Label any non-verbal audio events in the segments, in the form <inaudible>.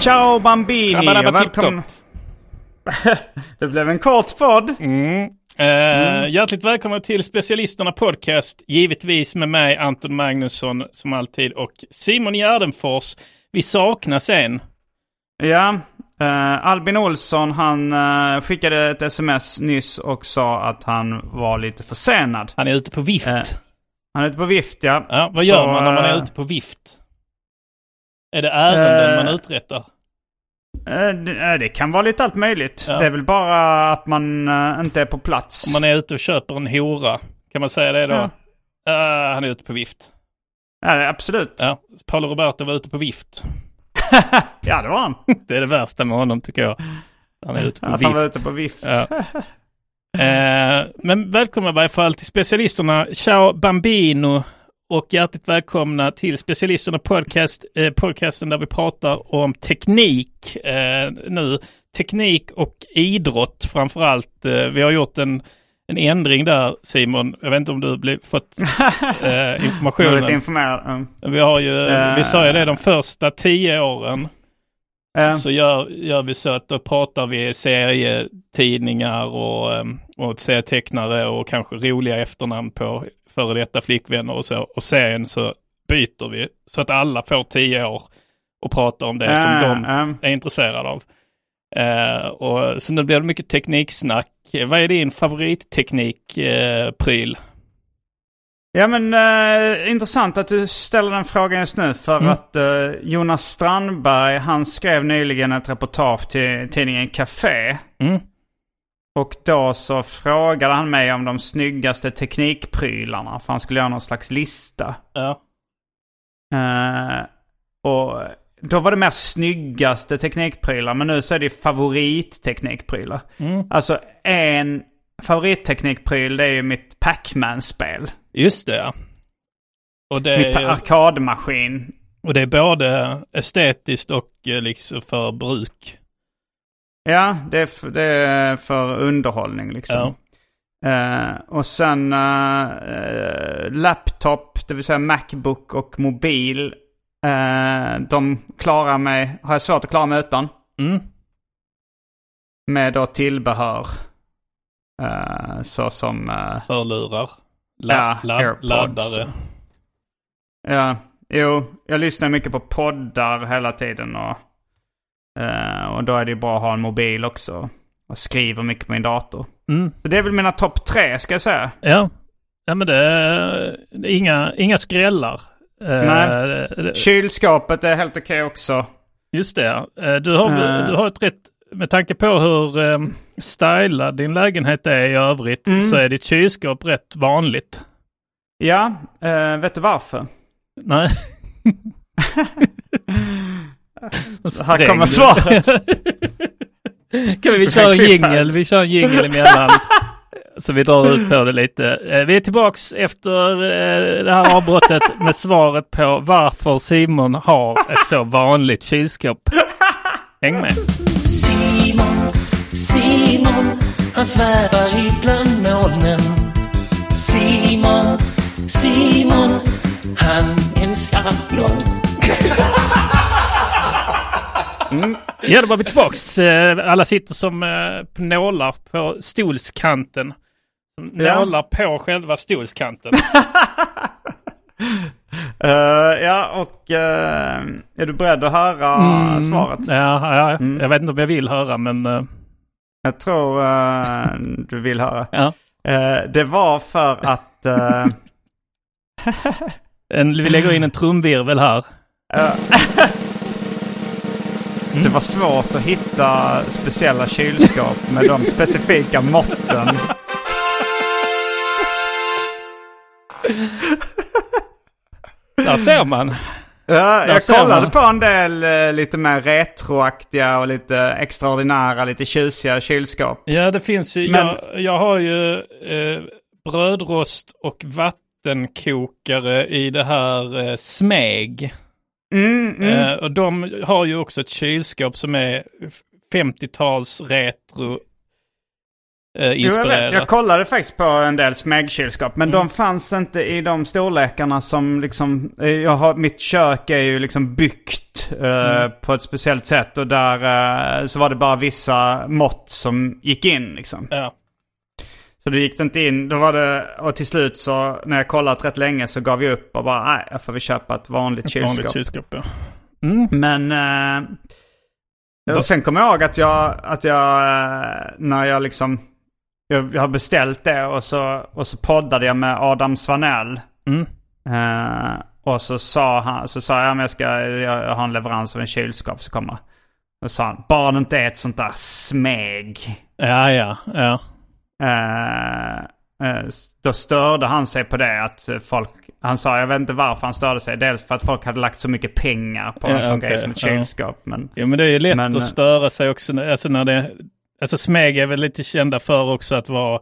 Ciao Bambini! Välkommen. <laughs> det blev en kort podd. Mm. Eh, Hjärtligt välkomna till Specialisterna Podcast. Givetvis med mig Anton Magnusson som alltid och Simon Gärdenfors. Vi saknas en. Ja, eh, Albin Olsson han eh, skickade ett sms nyss och sa att han var lite försenad. Han är ute på vift. Eh, Han är ute på vift ja. ja, vad Så, gör man när man är eh, ute på vift? Är det ärenden Eh, man uträttar? eh, det, eh, det kan vara lite allt möjligt. Ja. Det är väl bara att man eh, inte är på plats. Om man är ute och köper en hora, kan man säga det då? Ja. Han är ute på vift. Ja, absolut. Ja, Paolo Roberto var ute på vift. <laughs> Ja, det var han. <laughs> Det är det värsta med honom tycker jag. Han är ute på Att vift. han var ute på vift. Ja. <laughs> Men välkomna i varje fall till specialisterna. Ciao Bambino och hjärtligt välkomna till specialisterna podcast, eh, podcasten där vi pratar om teknik eh, nu. Teknik och idrott framför allt. Eh, vi har gjort en, en ändring där Simon. Jag vet inte om du blivit, fått <laughs> eh, informationen. informerad. Mm. Vi har ju, Eh. vi sa ju det de första tio åren. Eh, Så gör, gör vi så att då pratar vi serietidningar och, ehm, och serietecknare och kanske roliga efternamn på före detta flickvänner och så. Och serien så byter vi så att alla får tio år och pratar om det som eh, de eh. är intresserade av. Eh, och, så nu blir det mycket tekniksnack. Vad är din favoritteknikpryl? Eh, pryl? Ja men eh, intressant att du ställer den frågan just nu för Mm. att Jonas Strandberg han skrev nyligen ett reportage till tidningen Café. Mm. Och då så frågade han mig om de snyggaste teknikprylarna för han skulle göra någon slags lista. Ja. Eh, och då var det mer snyggaste teknikprylar men nu så är det favoritteknikprylar. Mm. Alltså en favoritteknikpryl det är ju mitt Pac-Man-spel. Just det ja. Och det, Mitt är, ju- arkadmaskin. och det är både estetiskt och eh, liksom för bruk. Ja, det är, för, det är för underhållning liksom. Eh, och sen eh, laptop, det vill säga Macbook och mobil. eh, de klarar mig, har jag svårt att klara mig utan. Mm. Med då tillbehör. Uh, så som, eh, Hörlurar. La, Ja, la, AirPods. laddare. ja, jo, jag lyssnar mycket på poddar hela tiden och, eh, och då är det ju bra att ha en mobil också. Och skriver mycket på min dator. Mm. Så det är väl mina topp tre ska jag säga. Ja. ja, men det är, det är inga, inga skrällar. Eh, Nej. det- Kylskåpet är helt okej också. Just det. Eh, Du har, du har ett rätt, med tanke på hur um, stylad din lägenhet är i övrigt Mm. så är ditt kylskåp rätt vanligt. Ja, eh, vet du varför? Nej. <laughs> <laughs> Här kommer svaret. <laughs> kan vi, vi köra en jingel, vi kör en jingel emellan. Så vi drar ut på det lite. Eh, vi är tillbaks efter eh, det här avbrottet med svaret på varför Simon har ett så vanligt kylskåp. Häng med. Simon, Simon, han svävar ibland molnen. Simon, Simon, han älskar någon. <laughs> Mm. Ja, då var vi tillbaks. Eh, alla sitter som på nålar på stolskanten. Nålar på själva stolskanten. uh, <laughs> ja, och uh, är du beredd att höra mm, svaret? Ja, ja mm. jag vet inte om jag vill höra men... Uh... Jag tror du vill höra. Ja. det var för att... en, vi lägger in en trumvirvel här. Det var svårt att hitta speciella kylskåp med de specifika måtten. Där ser man. Ja, jag kollade man. på en del eh, lite mer retroaktiga och lite extraordinära, lite tjusiga kylskap. Ja, det finns ju. Men... Jag, jag har ju eh, brödrost och vattenkokare i det här eh, Smeg. Mm, mm. Eh, och de har ju också ett kylskåp som är 50-tals retro eh, inspirerat. Jo, jag, vet. jag kollade faktiskt på en del smegkylskap. Men mm. de fanns inte i de storlekarna som liksom... Eh, jag har, mitt kök är ju liksom byggt eh, mm. på ett speciellt sätt. Och där eh, så var det bara vissa mått som gick in liksom. Ja. Så det gick inte in. Då var det, och till slut så när jag kollat rätt länge så gav jag upp och bara nej, jag får väl köpa ett vanligt ett kylskåp. Vanligt kylskåp ja. Mm. Men... Eh, och sen kommer jag ihåg att jag, att jag, eh, när jag liksom jag, jag har beställt det och så, och så poddade jag med Adam Svanell. Mm. Uh, och så sa han, så sa jag att jag ska jag har en leverans av en kylskåp så kommer. Och sa han, bara det inte är ett sånt där smeg. Ja, ja, ja. Uh, uh, då störde han sig på det att folk, han sa, jag vet inte varför han störde sig. Dels för att folk hade lagt så mycket pengar på en sån okay, grej som ett kylskåp. Ja. Men, ja men det är ju lätt men, att störa sig också. Alltså när det, Alltså Smeg är väl lite kända för också att vara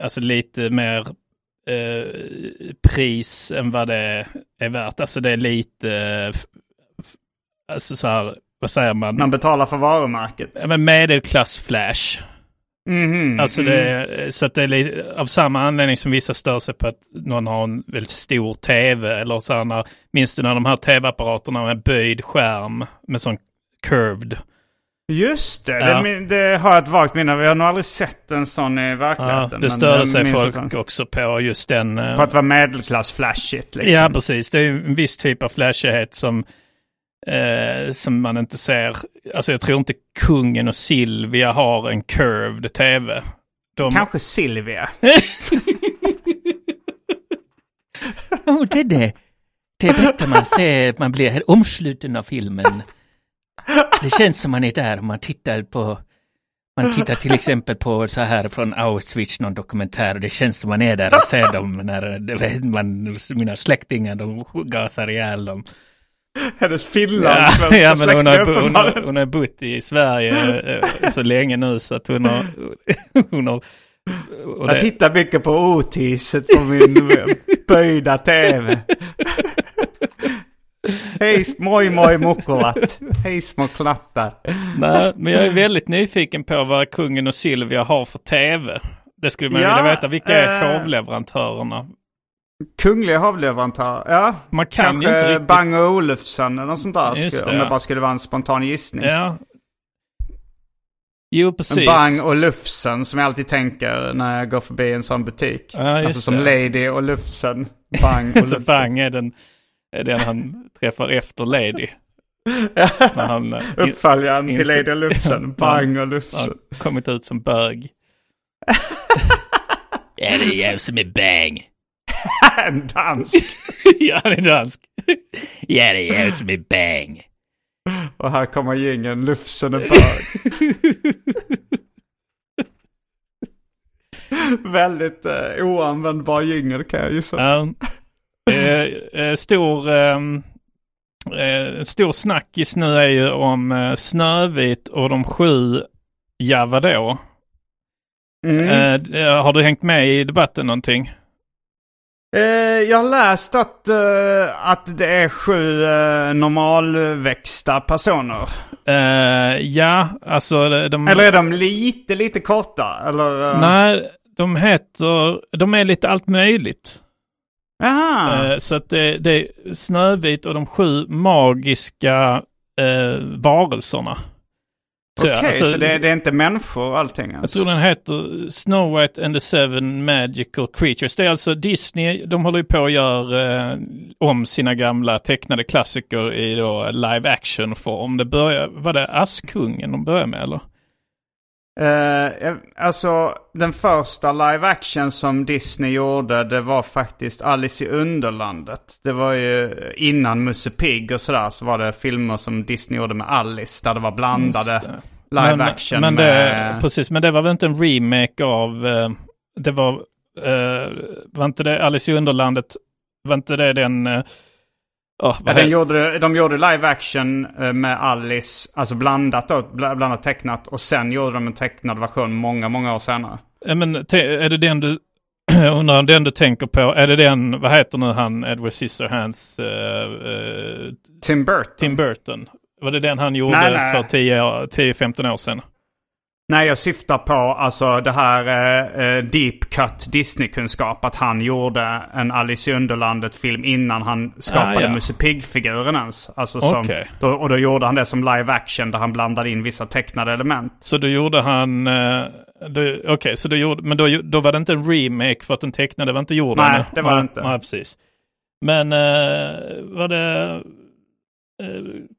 alltså lite mer eh, pris än vad det är värt. Alltså det är lite, eh, alltså så här, vad säger man? Man betalar för varumärket. Ja, men medelklass-flash. Mm alltså det, mm. så att det är lite, av samma anledning som vissa stör sig på att någon har en väldigt stor tv eller så här när, minns du när de här tv-apparaterna med böjd skärm med sån curved Just det, ja. det, det, har jag ett vagt minne av. Jag har nog aldrig sett en sån i verkligheten. Ja, det störde sig folk också på just den. För att vara medelklass-flashigt liksom. Ja, precis. Det är en viss typ av flashighet som, eh, som man inte ser. Alltså jag tror inte kungen och Silvia har en curved tv. De... Kanske Silvia. <laughs> oh, det är det. Det är bättre man ser, man blir omsluten av filmen. Det känns som man är där man tittar på man tittar till exempel på så här från Auschwitz, någon dokumentär, och det känns som man är där och ser dem när man, mina släktingar, de gasar ihjäl dem. <laughs> Hennes finlandssvenska ja, ja, men hon har, hon, har, hon har bott i Sverige eh, så länge nu så att hon har... <laughs> Hon har Jag tittar mycket på Otiset på min böjda tv. <laughs> Hej moj moj mukulat. Hej små knattar. Nej, men jag är väldigt nyfiken på vad kungen och Silvia har för tv. Det skulle man ja, vilja veta. Vilka är äh, hovleverantörerna? Kungliga hovleverantörer, ja. Man kan Kanske ju inte riktigt... Bang och Olufsen eller något sånt där. Just det, om det bara skulle vara en spontan gissning. Ja. Jo, precis. Bang och Lufsen som jag alltid tänker när jag går förbi en sån butik. Ja, alltså som det. Lady och Lufsen. <laughs> Bang och Lufsen. Bang är den är den han träffar efter Lady. <laughs> han, eh, Uppföljaren till Lady Lufsen, <laughs> Bang och Lufsen. Han kommit ut som bög. ja, det är jag som är Bang. <laughs> en dansk. <laughs> ja, han är dansk. <laughs> ja, det som är Bang. Och här kommer gängen Lufsen och bög. Väldigt eh, oanvändbar jingel kan jag gissa. Um. Eh, eh, stor, ehm, Eh, stor snackis nu är ju om eh, Snövit och de sju Javadå. Mm. Eh, har du hängt med i debatten någonting? Eh, jag har läst att, eh, att det är sju eh, normalväxta personer. Eh, ja, alltså de... Eller är de lite, lite korta? Eller, eh? Nej, de heter... De är lite allt möjligt. Jaha. Eh, så att det, det är Snövit och de sju magiska varelserna. Okej, jag. Alltså, så det, det är inte människor allting? Jag Alltså. tror den heter Snow White and the Seven Magical Creatures. Det är alltså Disney, de håller ju på att göra eh, om sina gamla tecknade klassiker i då live action form. Det börjar, var det Askungen de började med eller? Eh, alltså, den första live action som Disney gjorde, det var faktiskt Alice i Underlandet. Det var ju innan Musse Pigg och sådär, så var det filmer som Disney gjorde med Alice, där det var blandade det. live men, action men det, med... Precis, men det var väl inte en remake av, eh, det var, eh, var inte det Alice i Underlandet, var inte det den, oh, Ja, den gjorde, de gjorde live action eh, med Alice, alltså blandat då, bl- blandat tecknat. Och sen gjorde de en tecknad version många, många år senare. Ja, men är det den du, <clears throat> undrar den du tänker på, är det den, vad heter nu han, Edward Scissorhands, uh, uh, Tim Burton. Tim Burton? Var det den han gjorde Nej, nej. för 10-15 år sedan? Nej, jag syftar på alltså det här eh, eh, deep cut Disney-kunskap. Att han gjorde en Alice i Underlandet-film innan han skapade Ah, ja. Musse Pigg-figuren ens. Alltså som, Okej. då, och då gjorde han det som live action där han blandade in vissa tecknade element. Så då gjorde han, uh, okej, så då gjorde, men då, då var det inte en remake för att den tecknade var inte gjord Nej, det var det inte. Nej, precis. Men uh, var det,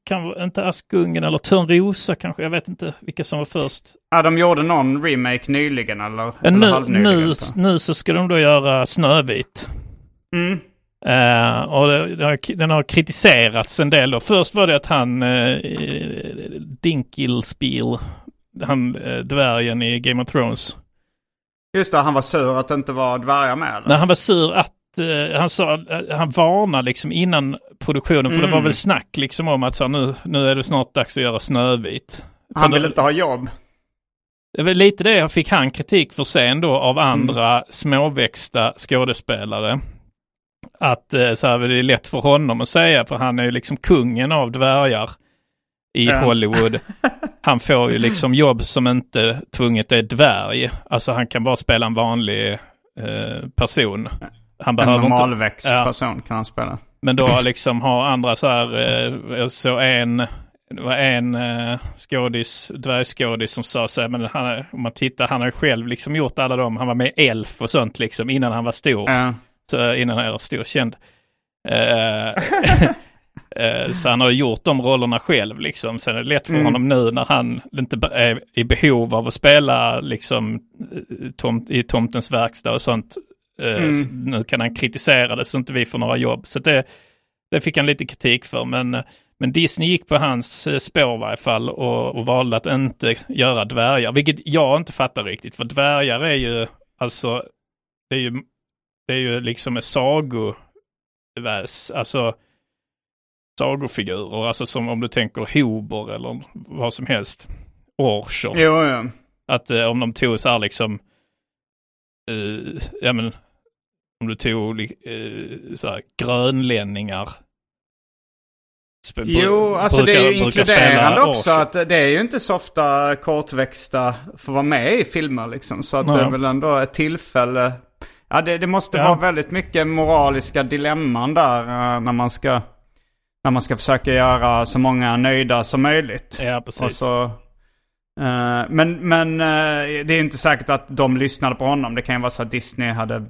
kan vara- inte Askungen eller Törnrosa kanske, jag vet inte vilka som var först. Ja, de gjorde någon remake nyligen eller, Men eller nu, halvnyligen. nu, så. nu så ska de då göra Snövit. Mm. Eh, och det, den har kritiserats en del. Då. Först var det att han, uh, Dinkelspiel, han uh, dvärgen i Game of Thrones. Just det, han var sur att det inte var dvärgar med eller? När han var sur att, eh, han sa, eh, han varnade liksom innan produktionen, för det var Mm. väl snack liksom om att så, här, nu, nu är det snart dags att göra Snövit. Han vill då- inte ha jobb. Det var lite det jag fick han kritik för sen då av andra småväxta skådespelare. Att eh, så här, det är lätt för honom att säga, för han är ju liksom kungen av dvärgar i Ja. Hollywood. <laughs> Han får ju liksom jobb som inte tvunget är dvärg. Alltså han kan bara spela en vanlig eh, person. Han En behöver inte... normalväxt Ja. person kan han spela. Men då liksom har andra så här, eh, jag såg en, det var en eh, skådis, dvärgskådis som sa så här, men han, om man tittar, han har själv liksom gjort alla dem, han var med i Elf och sånt liksom innan han var stor, Ja. så innan han var stor känd. Eh, <laughs> eh, så han har gjort de rollerna själv liksom. Sen är det lätt för Mm. honom nu när han inte är i behov av att spela liksom eh, tom, i tomtens verkstad och sånt. Eh, Mm. Nu kan han kritisera det så inte vi får några jobb. Så det, det fick han lite kritik för. Men, men Disney gick på hans eh, spår i varje fall och, och valde att inte göra dvärgar. Vilket jag inte fattar riktigt. För dvärgar är ju alltså, det är ju, det är ju liksom en sagoväs, alltså sagofigurer. Alltså som om du tänker hober eller vad som helst. Orcher. Jo, jo. Att eh, om de tog så här liksom, eh, ja men, om du tog eh, så här grönlänningar. Sp- Jo, alltså det är ju brukar- brukar inkluderande också att det är ju inte så ofta kortväxta får vara med i filmer liksom. Så att det är väl ändå ett tillfälle. Ja, det, det måste Ja. vara väldigt mycket moraliska dilemman där eh, när man ska när man ska försöka göra så många nöjda som möjligt. Ja, Och precis. så, eh, men men eh, det är inte säkert att de lyssnade på honom. Det kan ju vara så att Disney hade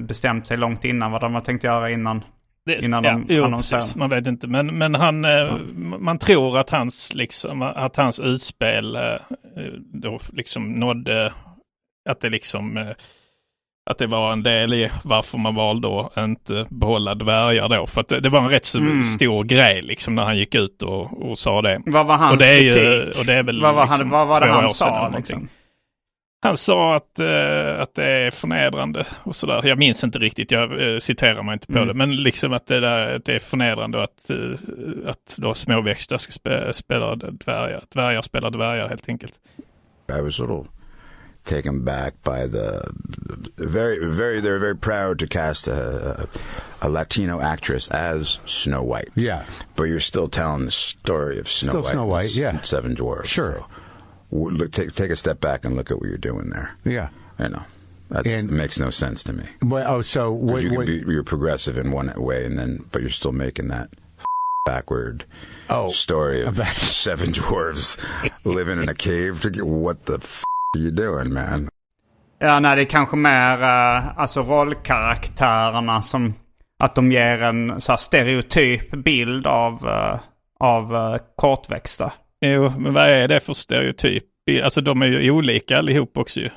bestämt sig långt innan vad de har tänkt göra innan. Det- innan de jo, annonserar. precis. Man vet inte, men, men han, eh, man tror att hans, liksom, att hans utspel då liksom nådde, att det liksom, att det var en del i varför man valde att inte behålla dvärgar då. För att det, det var en rätt så Mm. stor grej liksom när han gick ut och, och sa det. Vad var hans och det är ju, kritik? och det är väl vad var, liksom han, vad var det han sa liksom? Han sa att, uh, att det är förnedrande och sådär. Jag minns inte riktigt, jag uh, citerar mig inte på mm. det. Men liksom att det, där, att det är förnedrande och att, uh, att då småväxter ska spe, spela dvärgar. Dvärgar spelar dvärgar helt enkelt. I was a little taken back by the very, very, they're very proud to cast a, a, Latino actress as Snow White. Yeah. But you're still telling the story of Snow still White. Snow White, yeah. Seven Dwarfs. Sure. So look, take take a step back and look at what you're doing there. Yeah, I know. That makes no sense to me. Well, oh, so what, you what, be, you're progressive in one way, and then but you're still making that <laughs> backward oh, story of <laughs> seven dwarves living in a cave. To get, what the f- doing, man? Ja, nej, det är kanske mer uh, alltså rollkaraktärerna som att de ger en så stereotyp bild av, uh, av uh, kortväxta. Jo, men vad är det för stereotyp? Alltså de är ju olika allihop också ju.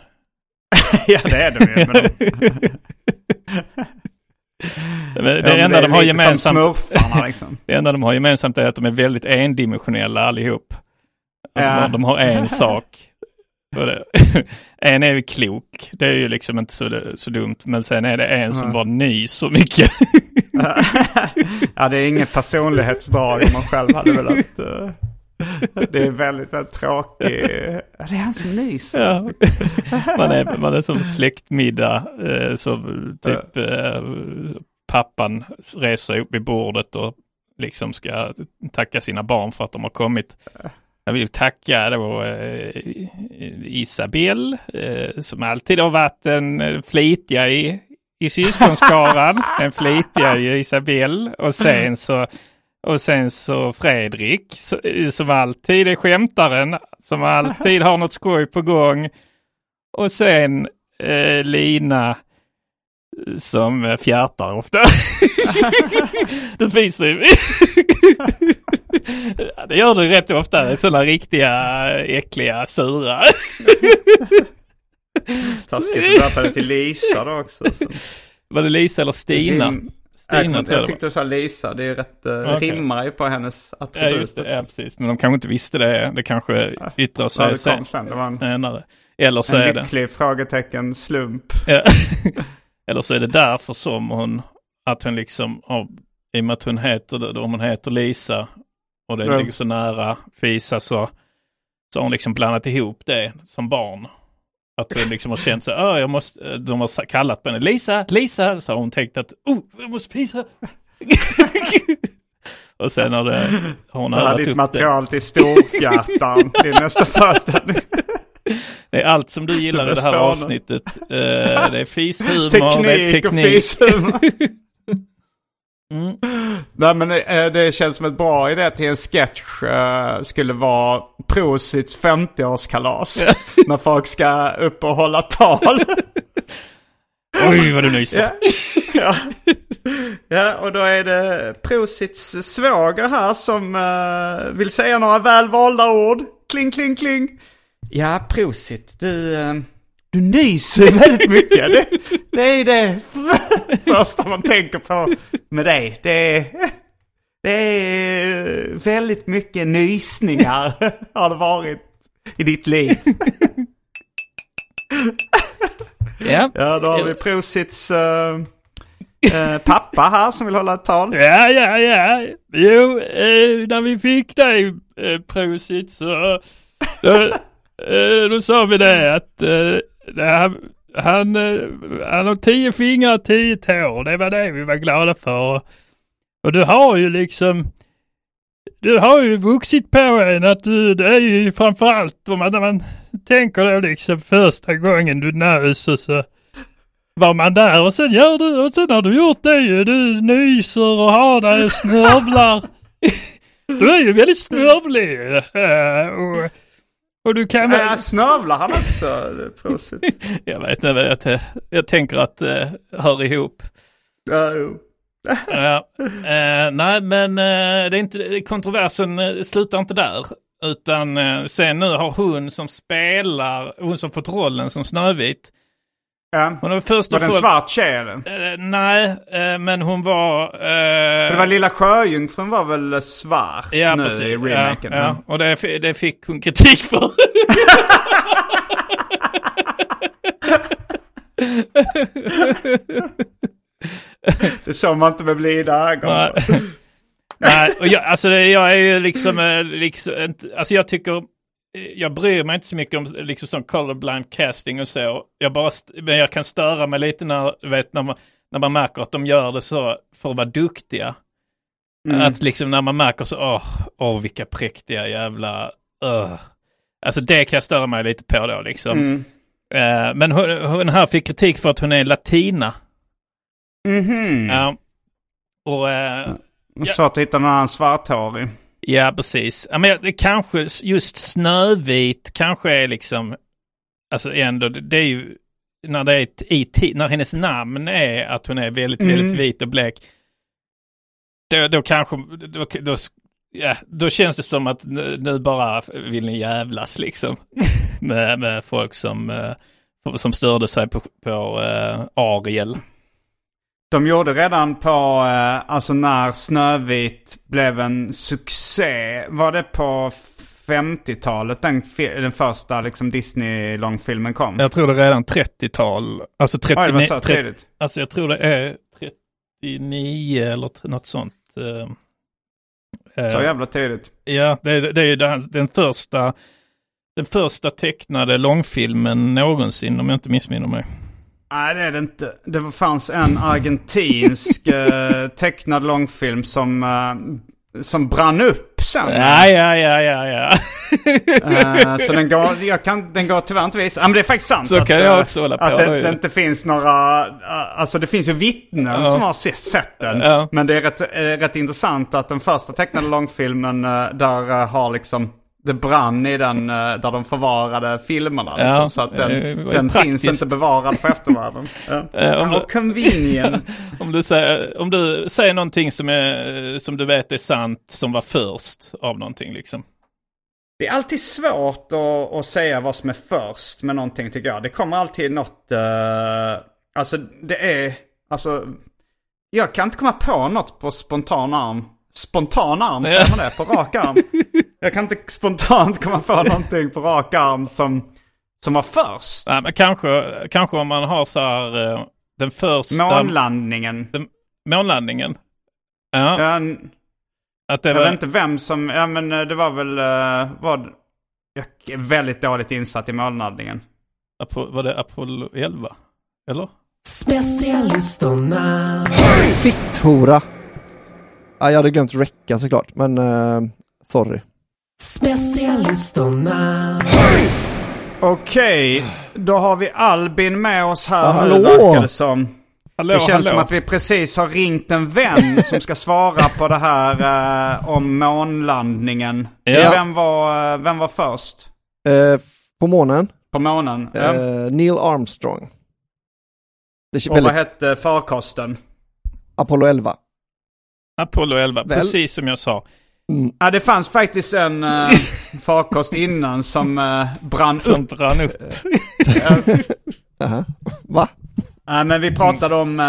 <laughs> ja, det är de ju. Men de... <laughs> det, det enda de har gemensamt, liksom. <laughs> det enda de har gemensamt är att de är väldigt endimensionella allihop. Att ja. de, har, de har en sak. <laughs> en är ju klok, det är ju liksom inte så, så dumt. Men sen är det en som bara nyser mycket. <laughs> ja, det är inget personlighetsdrag om man själv hade velat... Uh... Det är väldigt, väldigt tråkigt. Det är han som nyser. Ja. Man, är, man är som släktmiddag. Eh, så typ eh, pappan reser upp vid bordet och liksom ska tacka sina barn för att de har kommit. Jag vill tacka då eh, Isabelle eh, som alltid har varit en flitiga i, i syskonskaran. <laughs> en flitiga i Isabelle och sen så och sen så Fredrik som alltid är skämtaren, som alltid har något skoj på gång. Och sen eh, Lina som fjärtar ofta. det finns ju. <laughs> det gör det rätt ofta, sådana riktiga äckliga sura. <laughs> Taskigt att döpa till Lisa då också. Så. <laughs> Var det Lisa eller Stina? Stina jag, jag tyckte du sa Lisa, det är rätt, uh, okay. rimmar ju på hennes attribut. Ja, just det, ja, precis. Men de kanske inte visste det. Det kanske ja. yttrar sig ja, det sen, sen. Det var en, senare. Eller så en är det... lycklig frågetecken slump. Eller så är det därför som hon, att hon liksom, oh, i och med att hon heter, om hon heter Lisa och det ligger så nära Fisa så, så har hon liksom blandat ihop det som barn. Att hon liksom har känt så här, jag måste, de har kallat på henne, Lisa, Lisa, så har hon tänkt att, oh, jag måste fisa. <laughs> och sen har, det, har hon övat upp ditt material det. till storhjärtan, <laughs> din nästa föreställning. Det är allt som du gillar i det här avsnittet. Uh, det är fishumor, teknik det är teknik. och fishumor. <laughs> Mm. Nej men det, det känns som ett bra idé till en sketch uh, skulle vara Prosits 50-årskalas. <laughs> när folk ska upp och hålla tal. <laughs> Oj vad du nyser. Ja. ja. ja, och då är det Prosits svåger här som uh, vill säga några välvalda ord. Kling, kling, kling. Ja, Prosit, du... Uh, du nyser väldigt mycket. Det, det är det <laughs> första man tänker på med dig. Det är, det är väldigt mycket nysningar <laughs> har det varit i ditt liv. <laughs> Ja, ja då har vi Prosits uh, pappa här som vill hålla ett tal. Ja, ja, ja. Jo, uh, när vi fick dig uh, Prosit så då, då sa vi det att han, han, han har tio fingrar och tio tår. Det var det vi var glada för. Och du har ju liksom, du har ju vuxit på en att du, det är ju framförallt om man, när man tänker då liksom första gången du nös och så var man där och sen gör du, och sen har du gjort det ju. Du nyser och har dig och snörvlar. <laughs> du är ju väldigt snörvlig. Och, och du kan väl... Äh, snövlar han också? <laughs> jag vet inte, jag, jag tänker att det uh, hör ihop. Ja, jo. <laughs> ja, uh, nej, men uh, det är inte, kontroversen uh, slutar inte där. Utan sen nu har hon som spelar, hon som fått rollen som Snövit, Ja. Hon var, först var det en få... svart tjej eller? Uh, nej, uh, men hon var... Uh... Det var Lilla Sjöjungfrun var väl svart ja, nu precis. i remaken? Ja, ja. och det, det fick hon kritik för. det såg man inte med blida ögon. Nej. Och jag, alltså det- jag är ju liksom, eh, liksom alltså jag tycker, eh, jag bryr mig inte så mycket om liksom sån colorblind casting och så. Jag bara, men jag kan störa mig lite när, vet, när man, när man märker att de gör det så för att vara duktiga. Mm. Att liksom när man märker så, åh, åh vilka präktiga jävla, uh. Alltså det kan jag störa mig lite på då liksom. Mm. Eh, men hon, hon här fick kritik för att hon är latina. Mhm. Ja. Och eh, Det är Svårt att hitta någon annan svarthårig. Ja, precis. Ja, men det kanske just Snövit kanske är liksom, alltså ändå, det är ju, när det är ett, i, när hennes namn är att hon är väldigt, Mm. väldigt vit och blek. Då, då kanske, då, då, ja, då känns det som att nu, nu bara vill ni jävlas liksom. <laughs> med, med folk som, eh, som störde sig på, på eh, Ariel. De gjorde redan på, eh, alltså när Snövit blev en succé. Var det på 50-talet den, den första liksom Disney-långfilmen kom? Jag tror det är redan 30-tal, alltså 39, Oj, det var så 30, tidigt. Alltså jag tror det är 39 eller något sånt. eh, eh, Så jävla tidigt. Ja, det, är- det är ju den, den första den första tecknade långfilmen någonsin om jag inte missminner mig. Nej det är det inte. Det fanns en argentinsk <laughs> eh, tecknad långfilm som, eh, som brann upp sen. Ja, ja, ja, ja, ja. Eh, så den går, jag kan, den går tyvärr inte visa. Ja, men det är faktiskt sant. Så att, kan jag eh, också hålla på. Att det, det inte finns några, eh, alltså det finns ju vittnen Ja. som har se- sett den. Ja. Men det är rätt, eh, rätt intressant att den första tecknade långfilmen där har liksom det brann i den eh, där de förvarade filmerna. Ja, liksom, så att den, var ju den finns inte bevarad för eftervärlden. <laughs> Ja. Eh, om du- convenient. <laughs> Om du, säger, om du säger någonting som, är, som du vet är sant som var först av någonting liksom. Det är alltid svårt att, att säga vad som är först med någonting tycker jag. Det kommer alltid något... eh, alltså det är... Alltså... Jag kan inte komma på något på spontan arm. Spontan arm, säger man det? På rak arm? <laughs> Jag kan inte spontant komma på någonting på rak arm som, som var först. Nej, men kanske, kanske om man har så här eh, den första Månlandningen. månlandningen. Ja, Jag, att det jag var... vet inte vem som... Ja men eh, det var väl... Uh, vad, jag är väldigt dåligt insatt i månlandningen. Apo, var det Apollo 11? Eller? Specialisterna. Fitthora. Ja, jag hade glömt räcka såklart, men eh, sorry. Specialisterna. Okej, då har vi Albin med oss här Ja, nu verkar det som. Hallå, Det känns hallå. som att vi precis har ringt en vän som ska svara på det här eh, om månlandningen. Ja. Vem, var, eh, vem var först Eh, på månen, på månen? Eh, Neil Armstrong. Det Och vad väldigt, hette farkosten? Apollo 11. Apollo 11, Väl- precis som jag sa. Ja, det fanns faktiskt en uh, <laughs> farkost innan som eh, brann Som upp. brann upp. <laughs> Aha. Va? Nej, men vi pratade om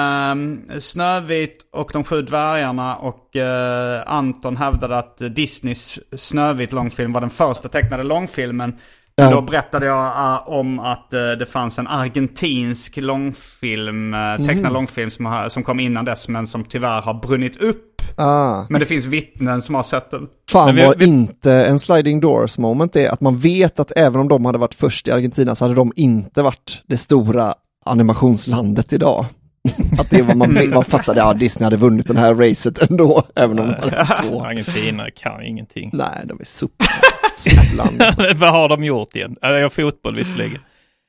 eh, Snövit och de sju dvärgarna och eh, Anton hävdade att Disneys Snövit långfilm var den första tecknade långfilmen. Ja. då berättade jag eh, om att eh, det fanns en argentinsk långfilm, uh, tecknad Mm. långfilm som, har, som kom innan dess men som tyvärr har brunnit upp. Ah. Men det finns vittnen som har sett den. Fan vi- vad vi- inte en sliding doors moment är, att man vet att även om de hade varit först i Argentina så hade de inte varit det stora animationslandet idag. <laughs> Att det var man, man fattade, ja Disney hade vunnit den här racet ändå, även om de hade två. Argentina kan ingenting. Nej, de är <laughs> Vad har de gjort igen? Ja, det är fotboll visserligen.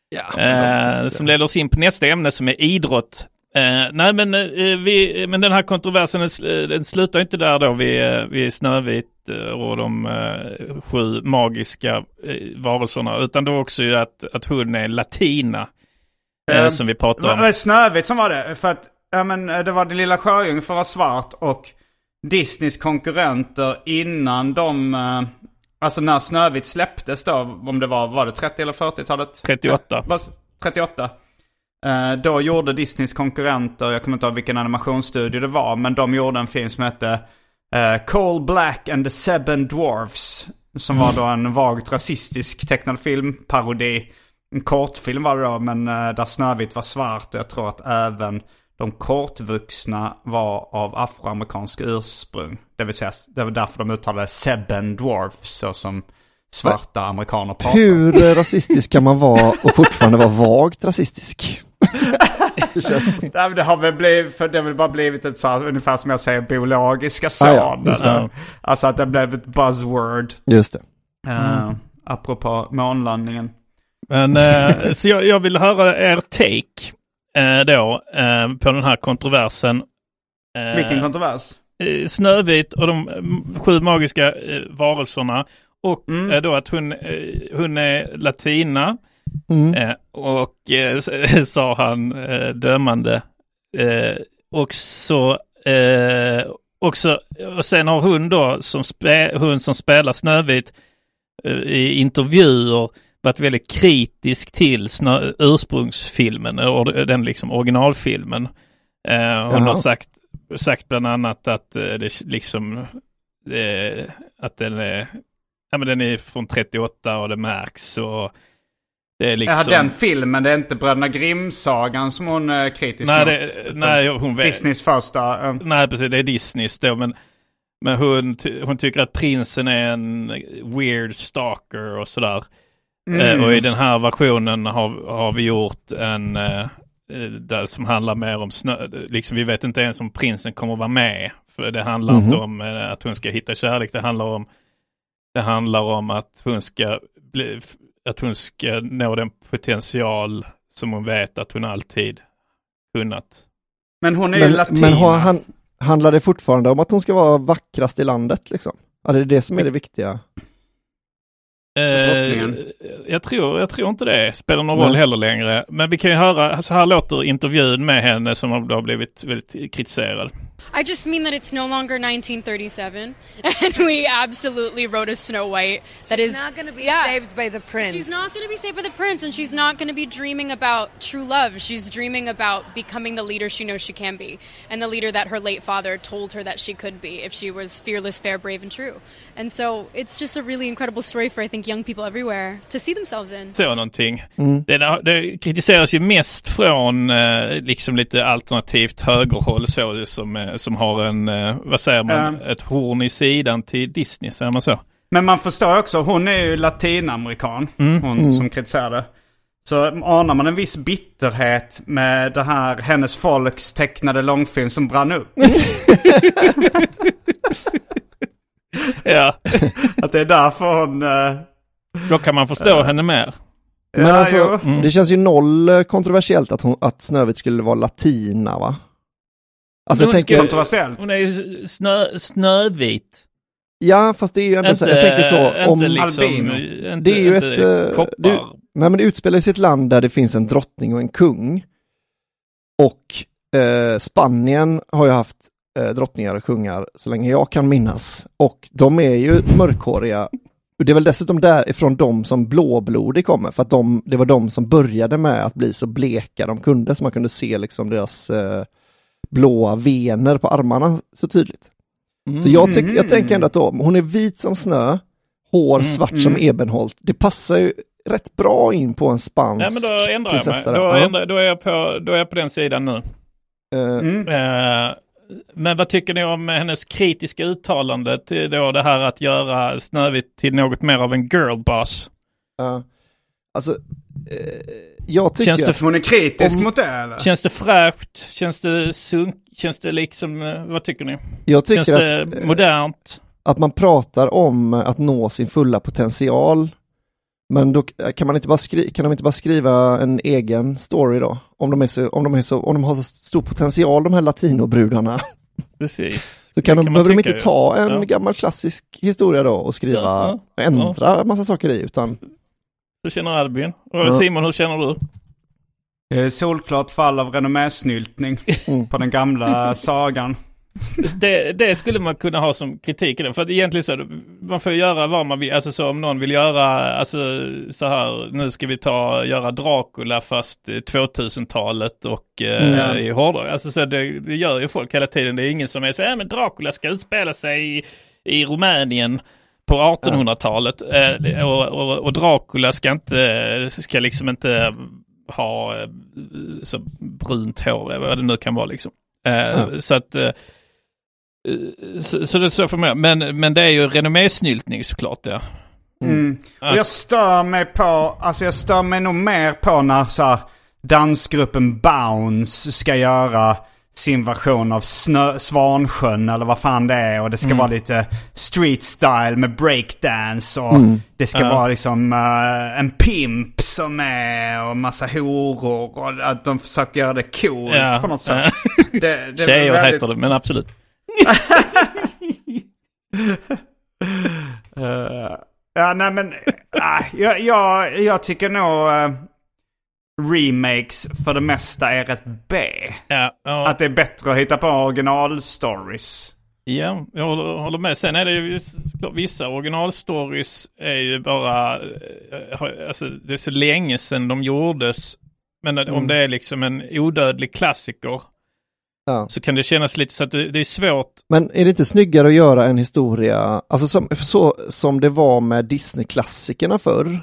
Ja, Eh, som leder oss in på nästa ämne som är idrott. Eh, nej men, eh, vi, men den här kontroversen den, sl- den slutar inte där då vid, eh, vid Snövit eh, och de eh, sju magiska eh, varelserna utan då också ju att, att hon är latina. Eh, Eh, som vi pratade Var om. det Snövit som var det? För att ja, men, eh, det var Den lilla sjöjungfrun vara svart och Disneys konkurrenter innan de... eh, Alltså när Snövit släpptes då, om det var, var det 30 eller 40-talet? 38. Vad- 38. Eh, då gjorde Disneys konkurrenter, jag kommer inte ihåg vilken animationsstudio det var, men de gjorde en film som hette uh, Coal Black and the Seven Dwarfs. Som var då en vagt rasistisk tecknad filmparodi. en kortfilm var det då, men eh, där Snövit var svart. Och jag tror att även de kortvuxna var av afroamerikansk ursprung. Det vill säga, det var därför de uttalade Seven Dwarfs, så som svarta amerikaner pratar. Hur rasistisk kan man vara och fortfarande vara vagt rasistisk? <laughs> Det det har väl blivit, för det har väl bara blivit ett så ungefär som jag säger, biologiska Ah, ja, son. just det. Alltså att det blev ett buzzword. Just det. Uh, apropå månlandningen. Men, eh, så jag, jag vill höra er take eh, då eh, på den här kontroversen. Eh, Vilken kontrovers? Eh, Snövit och de mm, sju magiska eh, varelserna. Och Mm. eh, då att hon, eh, hon är latina. Mm. Eh, och eh, <laughs> sa han eh, dömande. Eh, och så eh, också, och sen har hon då som spe, hon som spelar Snövit eh, i intervjuer varit väldigt kritisk till snö, ursprungsfilmen, den liksom originalfilmen. Eh, hon Jaha. har sagt, sagt bland annat att eh, det liksom eh, att den är, ja, men den är från 38 och det märks och det är liksom... Ja, den filmen, det är inte Bröderna Grimm-sagan som hon är kritisk nej, mot. det, nej, hon vet. Disneys första. eh, Nej, precis. Det är Disneys då. Men, men hon, hon tycker att prinsen är en weird stalker och sådär. Mm. Eh, och i den här versionen har, har vi gjort en eh, eh, där som handlar mer om snö. Liksom, vi vet inte ens om prinsen kommer vara med. För det handlar Mhm. inte om eh, att hon ska hitta kärlek. Det handlar om, det handlar om att hon ska bli, att hon ska nå den potential som hon vet att hon alltid kunnat. Men hon är ju Men, latina. men har han, handlar det fortfarande om att hon ska vara vackrast i landet liksom? Ja, det är det som är det viktiga. Eh, jag, tror, jag tror inte det spelar någon roll Nej. heller längre. Men vi kan ju höra, så här låter intervjun med henne som har blivit väldigt kritiserad. I just mean that it's no longer 1937, <laughs> and we absolutely wrote a Snow White that is She's not going to be yeah. saved by the prince. She's not going to be saved by the prince, and she's not going to be dreaming about true love. She's dreaming about becoming the leader she knows she can be, and the leader that her late father told her that she could be if she was fearless, fair, brave, and true. And so it's just a really incredible story for I think young people everywhere to see themselves in. Så någonting. Mm. Det, det kritiseras ju mest från eh, liksom lite alternativt högerhåll så som, eh, som har en, eh, vad säger man, Ja. ett horn i sidan till Disney, säger man så? Men man förstår också, hon är ju latinamerikan, Mm. hon som kritiserade. Så anar man en viss bitterhet med det här hennes folks tecknade långfilm som brann upp. <laughs> Ja, <laughs> Att det är därför hon... eh, då kan man förstå henne mer. Men ja, alltså. Mm. det känns ju noll eh, kontroversiellt att, hon, att Snövit skulle vara latina va? Alltså Men jag hon tänker, Kontroversiellt. Hon är ju snö, snövit. ja fast det är ju ändå så, jag tänker så, om, inte liksom, Albino. Inte, Det är ju inte ett, eh, koppar. det- nej men det utspelar sig i ett land där det finns en drottning och en kung. Och eh, Spanien har ju haft eh, drottningar och kungar så länge jag kan minnas. Och de är ju mörkhåriga. Och det är väl dessutom därifrån de som blåblodig kommer, för att de, det var de som började med att bli så bleka de kunde, så man kunde se liksom deras eh, blåa vener på armarna så tydligt. Så jag, tyck, jag tänker ändå att då, hon är vit som snö, hår Mm, svart som Ebenholt. Det passar ju rätt bra in på en spansk Ja, men då ändrar jag mig. prinsessa. Då, Ja. ändrar, då, är jag på, då är jag på den sidan nu. Mm. Eh, men vad tycker ni om hennes kritiska uttalande till då det här att göra Snövit till något mer av en girlboss? ja. Alltså, eh, jag tycker Känns det Hon är kritisk Om- mot det eller? Känns det fräscht? Känns det sunk? Känns det liksom, eh, vad tycker ni? jag Känns tycker det att, eh, modernt? att man pratar om att nå sin fulla potential. Men då kan man inte bara, skri- kan de inte bara skriva en egen story då? Om de, är så, om, de är så, om de har så stor potential de här latinobrudarna. Precis. Så kan Det de, man behöver de inte ju. ta en Ja. gammal klassisk historia då och skriva, Ja, ändra massa saker i utan Så känner Albin. Och. Simon, hur känner du? Är solklart fall av renommésnyltning Mm. på den gamla <laughs> sagan. Det, det skulle man kunna ha som kritik i den. För att egentligen så, man får göra vad man vill. Alltså så om någon vill göra, alltså så här, nu ska vi ta, göra Dracula fast eh, 2000-talet och eh, Mm. i hårdare. Alltså så det, det gör ju folk hela tiden. Det är ingen som är så här, men Dracula ska utspela sig i, i Rumänien. På 1800-talet. Eh, och, och, och Dracula ska inte, ska liksom inte ha eh, så brunt hår, eller vad det nu kan vara liksom. Eh, Mm. Så att eh, så, så det är så för mig. Men, men det är ju renommésnyltning såklart ja. Mm. Ja. Och jag stör mig på, alltså jag stör mig nog mer på när så här, dansgruppen Bounce ska göra sin version av snö, Svansjön eller vad fan det är. Och det ska vara lite street style med breakdance och det ska Ja. vara liksom eh, en pimp som är och massa horor och att de försöker göra det coolt Ja. på något sätt. Det, det Tjejer väldigt- heter det, men absolut. <laughs> Eh, ja, nej men... Uh, jag, jag, jag tycker nog remakes för det mesta är rätt B. Ja, ja. Att det är bättre att hitta på originalstories. Ja, jag håller, håller med. Sen är det ju viss- vissa originalstories är ju bara, eh, alltså det är så länge sedan de gjordes. Men Mm. om det är liksom en odödlig klassiker Ja. så kan det kännas lite så att det, det är svårt. Men är det inte snyggare att göra en historia, alltså som, så som det var med Disney-klassikerna förr?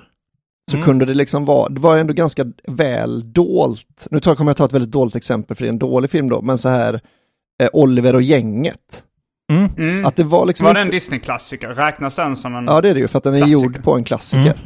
Så Mm. kunde det liksom vara, det var ändå ganska väl dolt. Nu tar, kommer jag ta ett väldigt dåligt exempel för det är en dålig film då, men så här eh, Oliver och gänget. Mm. Mm. Att det var liksom Var det en inte, Disney-klassiker? Räknas den som en... Ja det är det ju, för att den är Klassiker. gjord på en klassiker. Mm.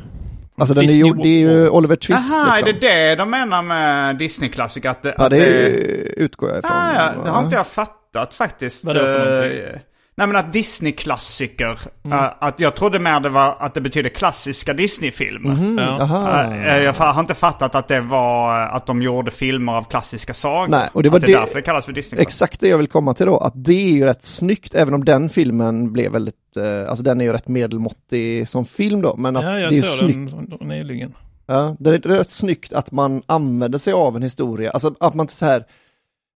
Alltså den är gjord, det är ju Oliver Twist Jaha, liksom. är det det de menar med Disney-klassiker? Att det, Ja att det det... utgår jag ifrån. Ah, ja, det har inte jag fattat faktiskt. Vadå för någonting? Nej men att Disney-klassiker, Mm. eh, att jag trodde mer det var att det betyder klassiska Disney-filmer. Mhm, Ja. Eh, Jag har inte fattat att det var att de gjorde filmer av klassiska sagor. Nej, och det var att det är det- därför det kallas för Disney. Exakt det jag vill komma till då, att det är ju rätt snyggt, även om den filmen blev väldigt, eh, alltså den är ju rätt medelmåttig som film då, men att Ja, det jag är ju såg snyggt. den nyligen. Ja, det är rätt snyggt att man använder sig av en historia, alltså att man inte så här,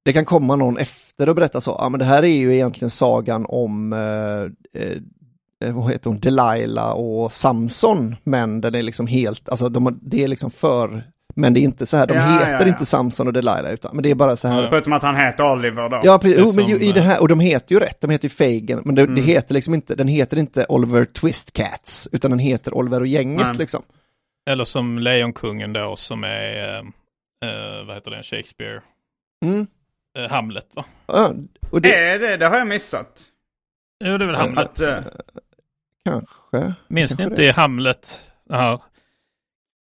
det kan komma någon efter och berätta så, ja men det här är ju egentligen sagan om, eh, eh, vad heter hon, Delilah och Samson, men den är liksom helt, alltså de, det är liksom för, men det är inte så här, de Ja, heter ja, ja. inte Samson och Delilah, utan, men det är bara så här. Förutom att han heter Oliver då. Ja, precis. Jo, men ju, i det eh, här, och de heter ju rätt, de heter ju Fagin, men det, Mm. det heter liksom inte, den heter inte Oliver Twist Cats, utan den heter Oliver och gänget Nej. liksom. Eller som Lejonkungen då som är, eh, eh, vad heter den, Shakespeare, Mm. Eh, Hamlet va? Ja, och det, Är det, det har jag missat. Jo det är väl Hamlet. Att, eh, kanske. Minns ni kanske inte det. i Hamlet, det här,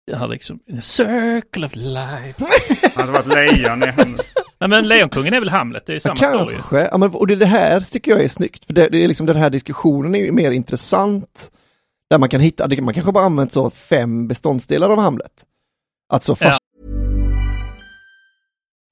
det här liksom, in a circle of life. <laughs> han hade varit lejon i handen. <laughs> Nej men Lejonkungen är väl Hamlet, det är ju Ja, samma story. kanske, ja, men, och det, det här tycker jag är snyggt, för det, det är liksom den här diskussionen är ju mer intressant, där man kan hitta, man kanske bara använt så fem beståndsdelar av Hamlet. Att så Ja.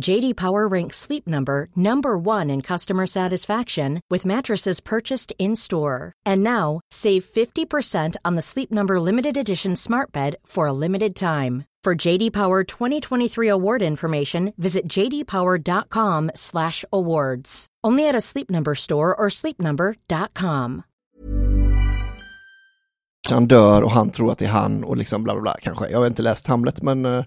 JD Power ranks Sleep Number number 1 in customer satisfaction with mattresses purchased in-store. And now, save 50% on the Sleep Number limited edition Smart Bed for a limited time. For JD Power 2023 award information, visit jdpower.com/awards. Only at a Sleep Number store or sleepnumber.com. han dör och han tror att det är han och liksom bla bla bla kanske. Jag har inte läst Hamlet men eh,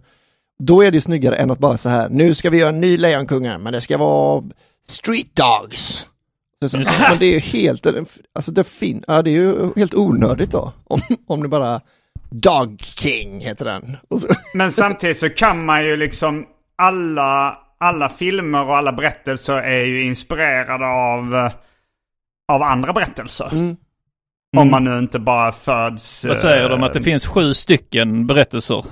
då är det ju snyggare än att bara så här, nu ska vi göra en ny Lejonkungen men det ska vara Street Dogs. Så, så, men det är ju helt, alltså det, fin, ja, det är ju helt onödigt då. Om, om det bara, Dog King heter den. Men samtidigt så kan man ju liksom, alla, alla filmer och alla berättelser är ju inspirerade av, av andra berättelser. Mm. Om man nu inte bara föds... Vad säger de? Att det eh, finns sju stycken berättelser?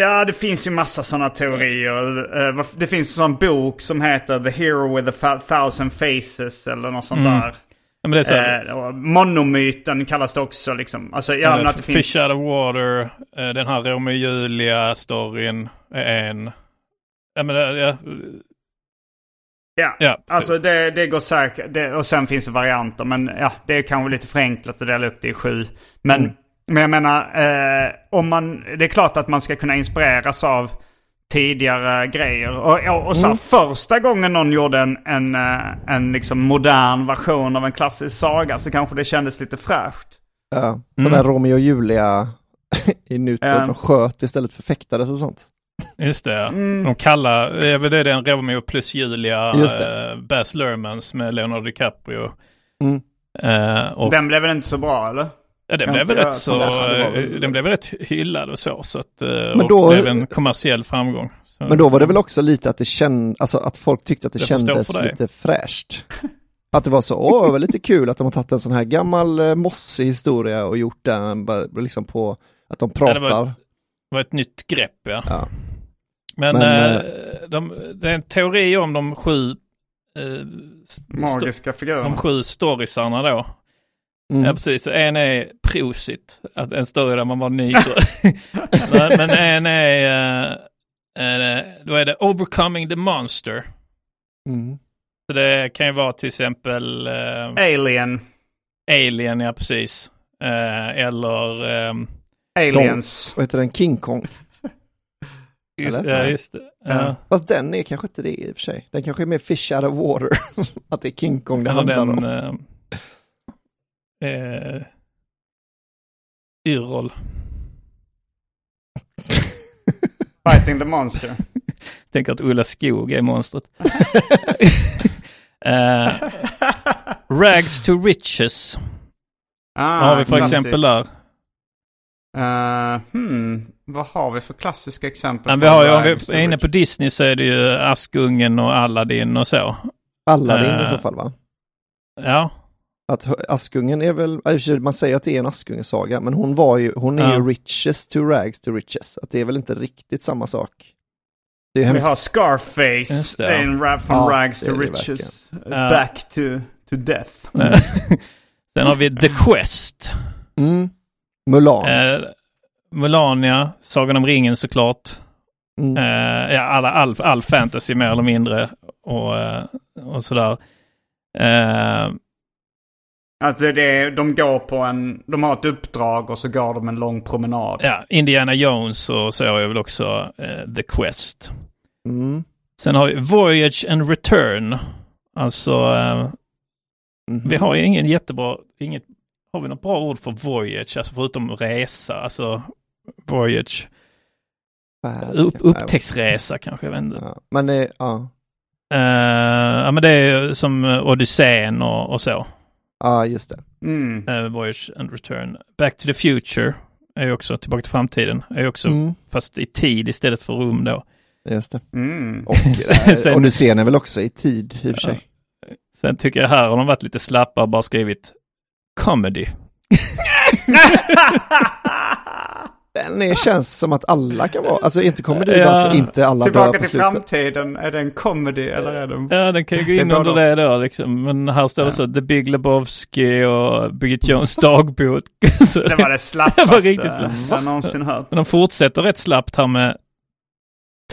Ja, det finns ju massa sådana teorier. Eh, Det finns en sån bok som heter The Hero with a Thousand Faces eller något sånt Mm. där. Ja, men det är så här, Eh, monomyten kallas det också liksom. Alltså, ja, men att det Fish finns... out of water, eh, den här Romeo och Julia-storyn är en. Ja, men, det- ja, Ja, Ja. alltså det, det går säkert. Det, och sen finns det varianter. Men ja, det är kanske lite förenklat att dela upp det i sju. Men, Mm. Men jag menar, eh, om man, det är klart att man ska kunna inspireras av tidigare grejer. Och, och, och så här, Mm. första gången någon gjorde en, en, eh, en liksom modern version av en klassisk saga så kanske det kändes lite fräscht. Ja, så Mm. där Romeo och Julia <laughs> i nutid, Ja. de sköt istället för fäktades och sånt. just det. Mm. De kallar, det är väl det den Romeo plus Julia, eh, Baz Luhrmanns med Leonardo DiCaprio. Mm. Eh, och Den blev väl inte så bra eller? Ja, den blev rätt så, var väl- eh, den blev rätt hyllad och så. så att, eh, Men och då- blev en kommersiell framgång. Så, Men då var det väl också lite att det känd, alltså att folk tyckte att det, Det kändes lite fräscht. Att det var så, åh, det var lite kul att de har tagit en sån här gammal eh, mossig historia och gjort den bara liksom på, att de Ja, det pratar. var Det var ett nytt grepp ja. Ja. Men, Men, eh, de, det är en teori om de sju eh, st- Magiska figurer. de sju storiesarna då. Mm. Ja precis, en är prosit, att en story där man bara nyser. <laughs> men, men en är, eh, då är det overcoming the monster. Mm. Så det kan ju vara till exempel eh, Alien. Alien, ja precis. Eh, eller, ehm, Aliens. Vad heter den, King Kong? <laughs> just, ja, just det. Ja. Ja. Fast den är kanske inte det i och för sig. Den kanske är mer fish out of water. <laughs> att det är King Kong det Eller handlar den, om. Eh, Yrrol. <laughs> Fighting the Monster. <laughs> Tänker att Ulla Skog är monstret. <laughs> Eh, Rags to Riches. Ah, Vad har vi för klassiskt. exempel där? Uh, hmm, vad har vi för klassiska exempel? Men vi har ju, om vi är inne på? Disney så är det ju Askungen och Aladdin och så. Aladdin eh, i så fall va? Ja, Att Askungen är väl, man säger att det är en Askungesaga, men hon var ju, hon är Ja. ju riches to rags to riches. Att det är väl inte riktigt samma sak. Det är Vi hennes, har Scarface, det. är en rap från Ja, Rags to Riches. Ja. Back to, to death. <laughs> sen har vi The Quest. mm, Mulan. Eh, Melania, Sagan om ringen såklart. Mm. Eh, ja, alla, all, all fantasy mer eller mindre och, eh, och sådär. Eh, Alltså det är, de går på en, de har ett uppdrag och så går de en lång promenad. ja, Indiana Jones och så är väl också eh, The Quest. Mm. Sen har vi Voyage and Return. Alltså, eh, Mhm. vi har ju ingen jättebra, inget, har vi något bra ord för voyage, alltså förutom resa, alltså voyage, Färd, upp, kanske. upptäcktsresa kanske, jag vet inte. Ja, men det, ja. Eh, ja men det är ju som Odysseen och, och så. Ja, just det. Mm. Eh, Voyage and Return. Back to the Future är ju också Tillbaka till framtiden. Är ju också Mm, fast i tid istället för rum då. just det. Mm. Och, <laughs> eh, Sen- Odysseen är väl också i tid i och för sig. Sen tycker jag här har de varit lite slappa och bara skrivit comedy. <laughs> <laughs> Den är, känns som att alla kan vara, alltså inte kommer det Ja. att inte alla dör Tillbaka på till framtiden, är det en comedy eller är det... Ja, den kan ju gå Det in under det då liksom. Men här står det Ja. så The Big Lebowski och Bridget Jones dagbok. <laughs> så Det var det <laughs> det var slappaste riktigt slappt. jag någonsin hört. Men de fortsätter rätt slappt här med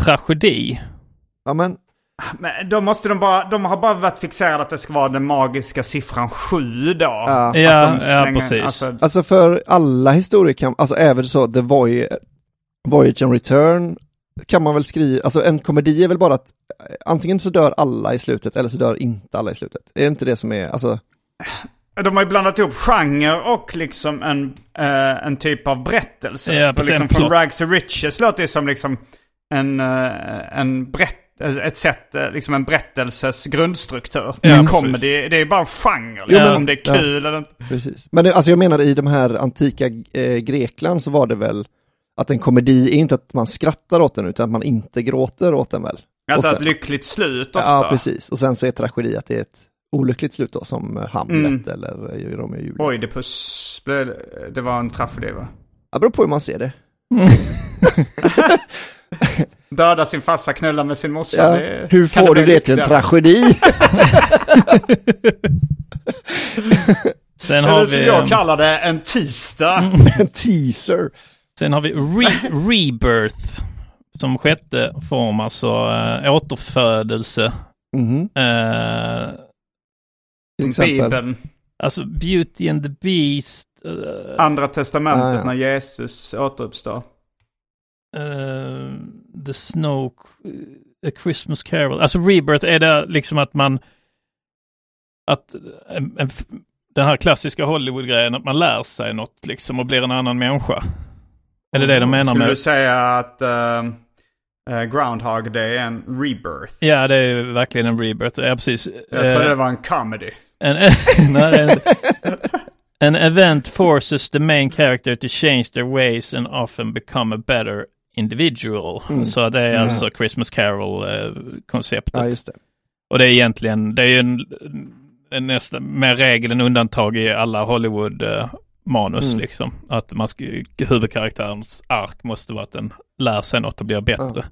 tragedi. Ja men, Men då måste de bara, de har bara varit fixerade att det ska vara den magiska siffran sju då. Ja. Att Ja, de ja, slänger- precis. Alltså, alltså för alla historier kan, alltså även så, The Voy Voyage and Return kan man väl skriva, alltså en komedi är väl bara att eh, antingen så dör alla i slutet eller så dör inte alla i slutet. Är det inte det som är, alltså, de har ju blandat ihop genre och liksom en, eh, en typ av berättelse. Ja, precis, liksom en från. Rags to Riches låter det som liksom en, eh, en berättelse ett sätt, eh, liksom en berättelses grundstruktur. Ja, en precis. comedy, det är bara genre, Jo, liksom, men- om det är ja. kul eller inte. Precis. Men det, alltså jag menar i de här antika eh, Grekland så var det väl att en komedi är inte att man skrattar åt den utan att man inte gråter åt den väl? Att Och det är ett lyckligt slut ofta. Ja, precis. Och sen så är tragedi att det är ett olyckligt slut då som eh, Hamlet Mm. eller eh, Romeo och Julia. Oidipus, det var en tragedi va? Det beror på hur man ser det. <laughs> <laughs> Döda sin farsa, knulla med sin morsa. Ja, det- hur får du det till en tragedi? <laughs> Sen Eller har som vi... jag eh, kallar det, en tisdag. <laughs> en teaser. Sen har vi re- Rebirth som sjätte form, alltså äh, återfödelse. Mhm. Eh, Till exempel. Bibeln. alltså Beauty and the Beast. Andra testamentet Ah, ja. när Jesus återuppstår. eh, the Snow, A Christmas Carol. Alltså Rebirth är det liksom att man, att en, en, den här klassiska Hollywood-grejen, att man lär sig något liksom och blir en annan människa. Är det det de menar Skulle med? du säga att eh, eh, Groundhog Day är en rebirth? Ja, det är verkligen en rebirth. Ja, precis. Jag Eh, trodde det var en comedy. En, <laughs> nej, an event forces the main character to change their ways and often become a better individual. Mm. Så det är Mm. alltså Christmas Carol-konceptet. Ja, just det. Och det är egentligen, det är ju en, en nästan mer regel än undantag i alla Hollywood-manus Mm. liksom. Att man ska, huvudkaraktärens ark måste vara att den lär sig något och blir bättre.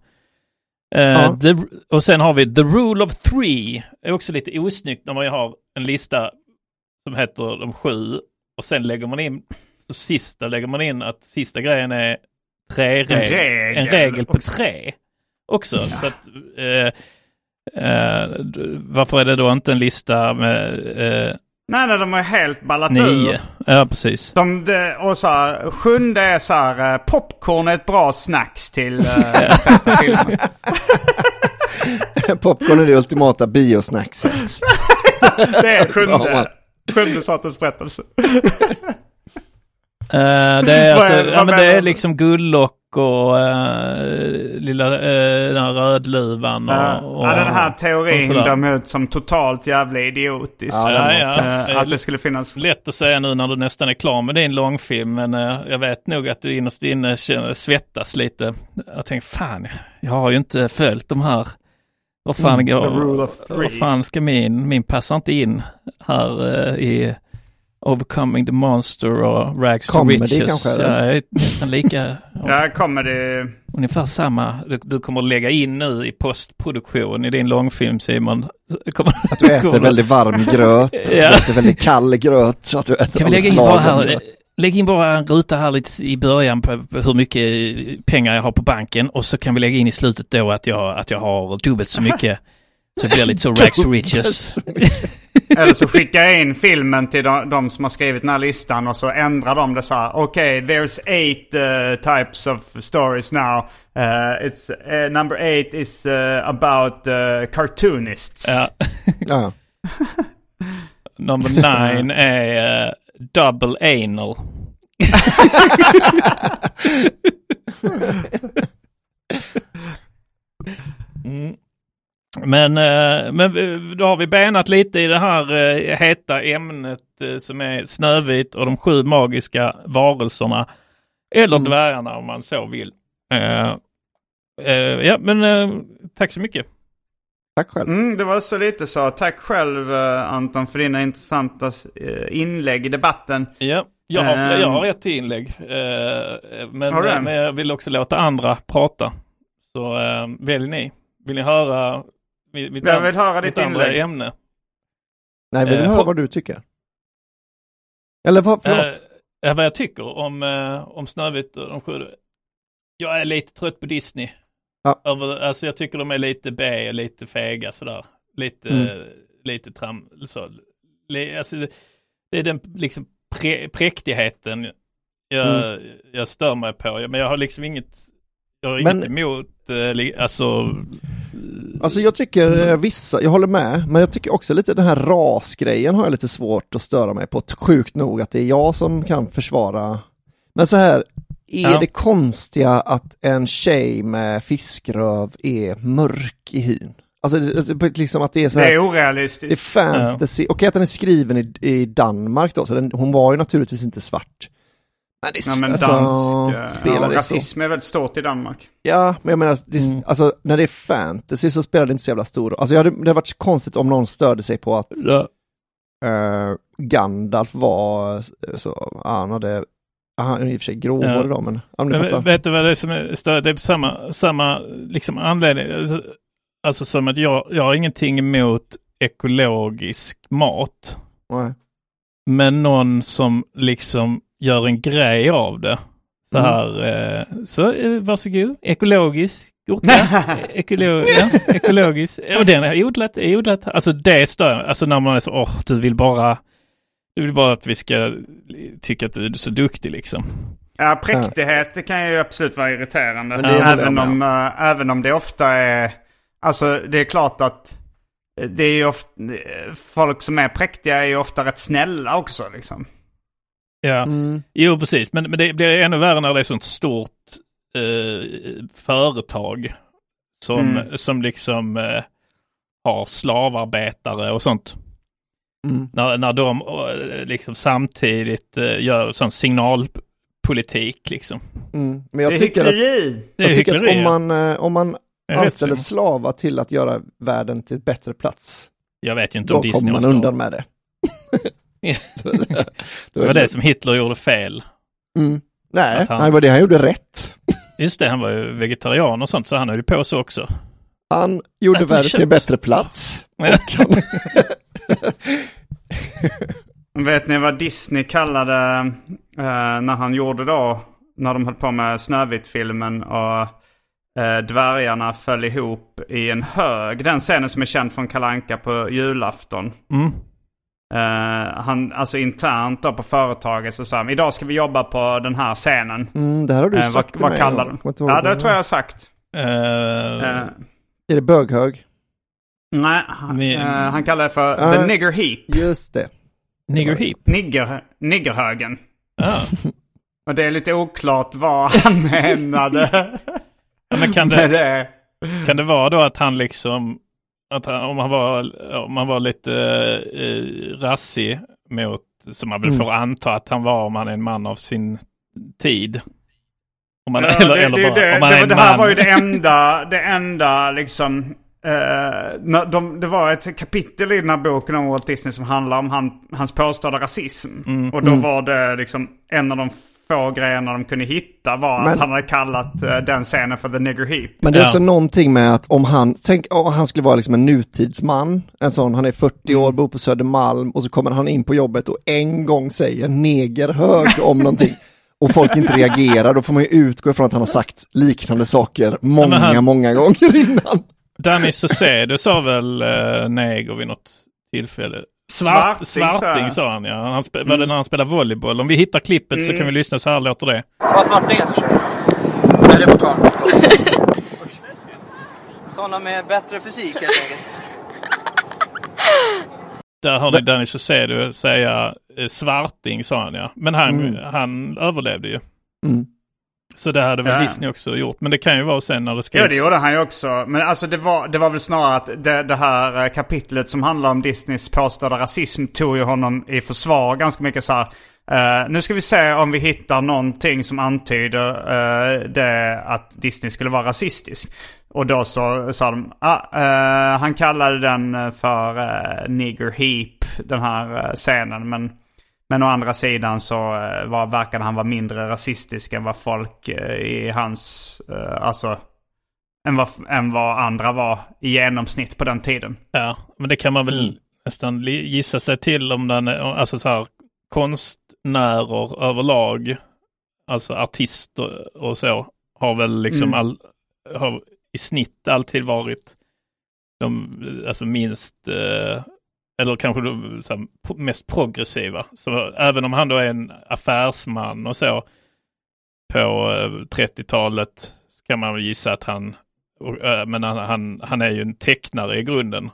Eh, Ja. the, och sen har vi The Rule of Three. Det är också lite osnyggt när man har en lista som heter de sju och sen lägger man in, så sista lägger man in att sista grejen är tre regel. regel En regel på tre också. Så att, eh, eh, varför är det då inte en lista med eh, Nej, nej, de har helt ballat nio? ur. Ja, precis. De, de, och så här, sjunde är så här, eh, popcorn är ett bra snacks till uh, bästa filmen. Popcorn är det ultimata biosnackset. <laughs> Det är <laughs> sjunde, sjunde sortens berättelse. <laughs> Eh, det är, <laughs> alltså, ja, men det är liksom Gulllock och uh, lilla uh, den här Rödluvan och, Ja, och, ja, den här teorin ut som totalt jävla idiotisk. Ja, Ja, ja. att det skulle finnas... Lätt att säga nu när du nästan är klar med din långfilm, men eh, jag vet nog att du innerst inne känner, svettas lite. Jag tänker, fan, jag har ju inte följt de här. Vad fan, Mm, vad fan ska min, min passar inte in här i Overcoming the Monster och Rags Comedy to Riches. kanske, eller? är nästan lika, <laughs> Ja, kommer det... ungefär samma. Du, du kommer att lägga in nu i postproduktion i din långfilm Simon. <laughs> Kommer, Att du äter väldigt varm gröt, <laughs> att du Ja. äter väldigt kall gröt. Så att du äter Kan vi lägga in bara här, gröt. lägg in bara en ruta här lite i början på på hur mycket pengar jag har på banken och så kan vi lägga in i slutet då att jag, att jag har dubbelt så mycket. Så det blir lite så rags to riches. <laughs> Eller så skickar jag in filmen till de, de som har skrivit den här listan och så ändrar de det så här. Okej, there's eight uh, types of stories now. Uh, it's, uh, number eight is uh, about uh, cartoonists. Ja. <laughs> Number nine är eh, double anal. <laughs> Mm. Men, eh, men då har vi benat lite i det här eh, heta ämnet eh, som är Snövit och de sju magiska varelserna. Eller Mm. dvärgarna om man så vill. Eh, eh, ja, men eh, tack så mycket. Tack själv. Mm, det var så lite så. Tack själv uh, Anton för dina intressanta uh, inlägg i debatten. Ja, jag har, Ehm. jag har ett inlägg. eh, men, men jag vill också låta andra prata. Så välj ni. Vill ni höra mitt, mitt, Jag vill höra ditt andra inlägg. ämne? Nej, vill du Eh, höra vad du tycker? Eller vad, förlåt? Eh, eh, vad jag tycker om, eh, om Snövit och de sju. Jag är lite trött på Disney. Ja. Över, alltså jag tycker de är lite B, lite fega sådär. Lite, Mm. lite tram, så. Alltså, det, är den liksom pre, präktigheten jag, Mm. jag stör mig på. Men jag har liksom inget, jag har Men- inget emot, eh, alltså, Alltså jag tycker eh, vissa, jag håller med, men jag tycker också lite den här rasgrejen har jag lite svårt att störa mig på, sjukt nog att det är jag som kan försvara. Men så här, är Ja. det konstiga att en tjej med fiskröv är mörk i hyn? Alltså det- det- liksom att det är så Det här, är det är orealistiskt. fantasy, okej att den är skriven i, i Danmark då, så den, hon var ju naturligtvis inte svart. Men det är Ja, men alltså, dansk... eh, spelar ja, det så? rasism är väldigt stort i Danmark. Ja, men jag menar, det, Mm. alltså när det är fantasy så spelar det inte så jävla stor roll. Alltså hade, det hade varit konstigt om någon störde sig på att Ja. eh, Gandalf var eh, så, ja, han hade, ja, han är i och för sig gråhårig då, men, ja, men du Men vet du vad det är som är störigt? Det är på samma, samma liksom anledning. Alltså, alltså som att jag, jag har ingenting emot ekologisk mat. Nej. Men någon som liksom gör en grej av det. Så Mm. här, eh, så eh, varsågod, ekologisk gurka, <laughs> Ekolo ja, ekologisk, och den är odlat, är odlat. Alltså det stör alltså när man är så, åh, du vill bara, du vill bara att vi ska tycka att du är så duktig liksom. Ja, präktighet det kan ju absolut vara irriterande. Även om, eh, även om det ofta är... Alltså det är klart att det är ju ofta... Folk som är präktiga är ju ofta rätt snälla också liksom. Ja, Mm. jo precis, men, men det blir ännu värre när det är sånt stort eh, företag som, Mm. som liksom eh, har slavarbetare och sånt. Mm. När, när de eh, liksom samtidigt eh, gör sån signalpolitik liksom. Mm. Men jag det är tycker att, hyckleri! Det är jag tycker hyckleri, att om man, eh, om man är rätt anställer slavar till att göra världen till ett bättre plats, Jag vet ju inte då om Disney kommer man undan med det. <laughs> Det var det som Hitler gjorde fel. Mm. Nej, han- han... det var det han gjorde rätt. Just det, han var ju vegetarian och sånt så han höll ju på så också. Han gjorde Äter världen till en bättre plats. Ja. Han, <laughs> Vet ni vad Disney kallade eh, när han gjorde då, när de höll på med Snövit-filmen och eh, dvärgarna föll ihop i en hög. Den scenen som är känd från Kalanka på julafton. Mm. Eh, han, alltså internt då på företaget så sa han, idag ska vi jobba på den här scenen. mm, det här har du Eh, sagt vad till vad mig. kallar Jag de? Ja, det var. tror jag jag har sagt. Eh, Är det böghög? nej, han, han kallar det för Ja. the nigger heap. Just det. Nigger heap. Nigger, niggerhögen. Ja. <laughs> Och det är lite oklart vad han <laughs> menade Ja, men kan det, <laughs> det. kan det vara då att han liksom, att han, om han var, om han var lite eh, rassig mot, som man väl Mm. får anta att han var om han är en man av sin tid. Om man, Ja, eller, det, eller det, bara, det, om man är det, en det här man. var ju det enda, det enda liksom... när de, det var ett kapitel i den här boken om Walt Disney som handlar om han, hans påstådda rasism. Mm. Och då var det liksom en av de få grejerna de kunde hitta var Men- att han hade kallat eh, den scenen för the nigger heap. Men det är Ja. också någonting med att om han, tänk om han skulle vara liksom en nutidsman, en sån, han är 40 år, bor på Södermalm och så kommer han in på jobbet och en gång säger negerhög om någonting <laughs> och folk inte reagerar, då får man ju utgå ifrån att han har sagt liknande saker många, han- många gånger innan. Danny Saucedo sa väl eh, neger vid något tillfälle. Svart, Svarting, svarting jag. sa han ja. Han spe, Var det när han spelade volleyboll? Om vi hittar klippet så Mm. kan vi lyssna så här låter det. Vad svartingen så kör Nej, det får kvar. Sådana med bättre fysik helt enkelt. Där har ni Danny Saucedo säga eh, svarting sa han ja. Men han, Mm. han överlevde ju. Mm. Så det hade väl Ja. Disney också gjort. Men det kan ju vara sen när det skrivs. Ja, det gjorde han ju också. Men alltså det var, det var väl snarare att det, det här eh, kapitlet som handlar om Disneys påstådda rasism tog ju honom i försvar ganska mycket så här. eh, nu ska vi se om vi hittar någonting som antyder eh, det att Disney skulle vara rasistisk. Och då så sa de, ah, eh, han kallade den för uh, nigger heap, den här scenen. Men, men å andra sidan så uh, var, verkade han vara mindre rasistisk än vad folk eh, i hans, eh, alltså än vad, än vad andra var i genomsnitt på den tiden. Ja, men det kan man väl Mm. nästan gissa sig till om den, alltså så här konstnärer överlag, alltså artister och så, har väl liksom Mm. all, har i snitt alltid varit de alltså minst, eh, eller kanske de så här, mest progressiva. Så även om han då är en affärsman och så på eh, 30-talet så kan man väl gissa att han, och, eh, men han, han, han är ju en tecknare i grunden.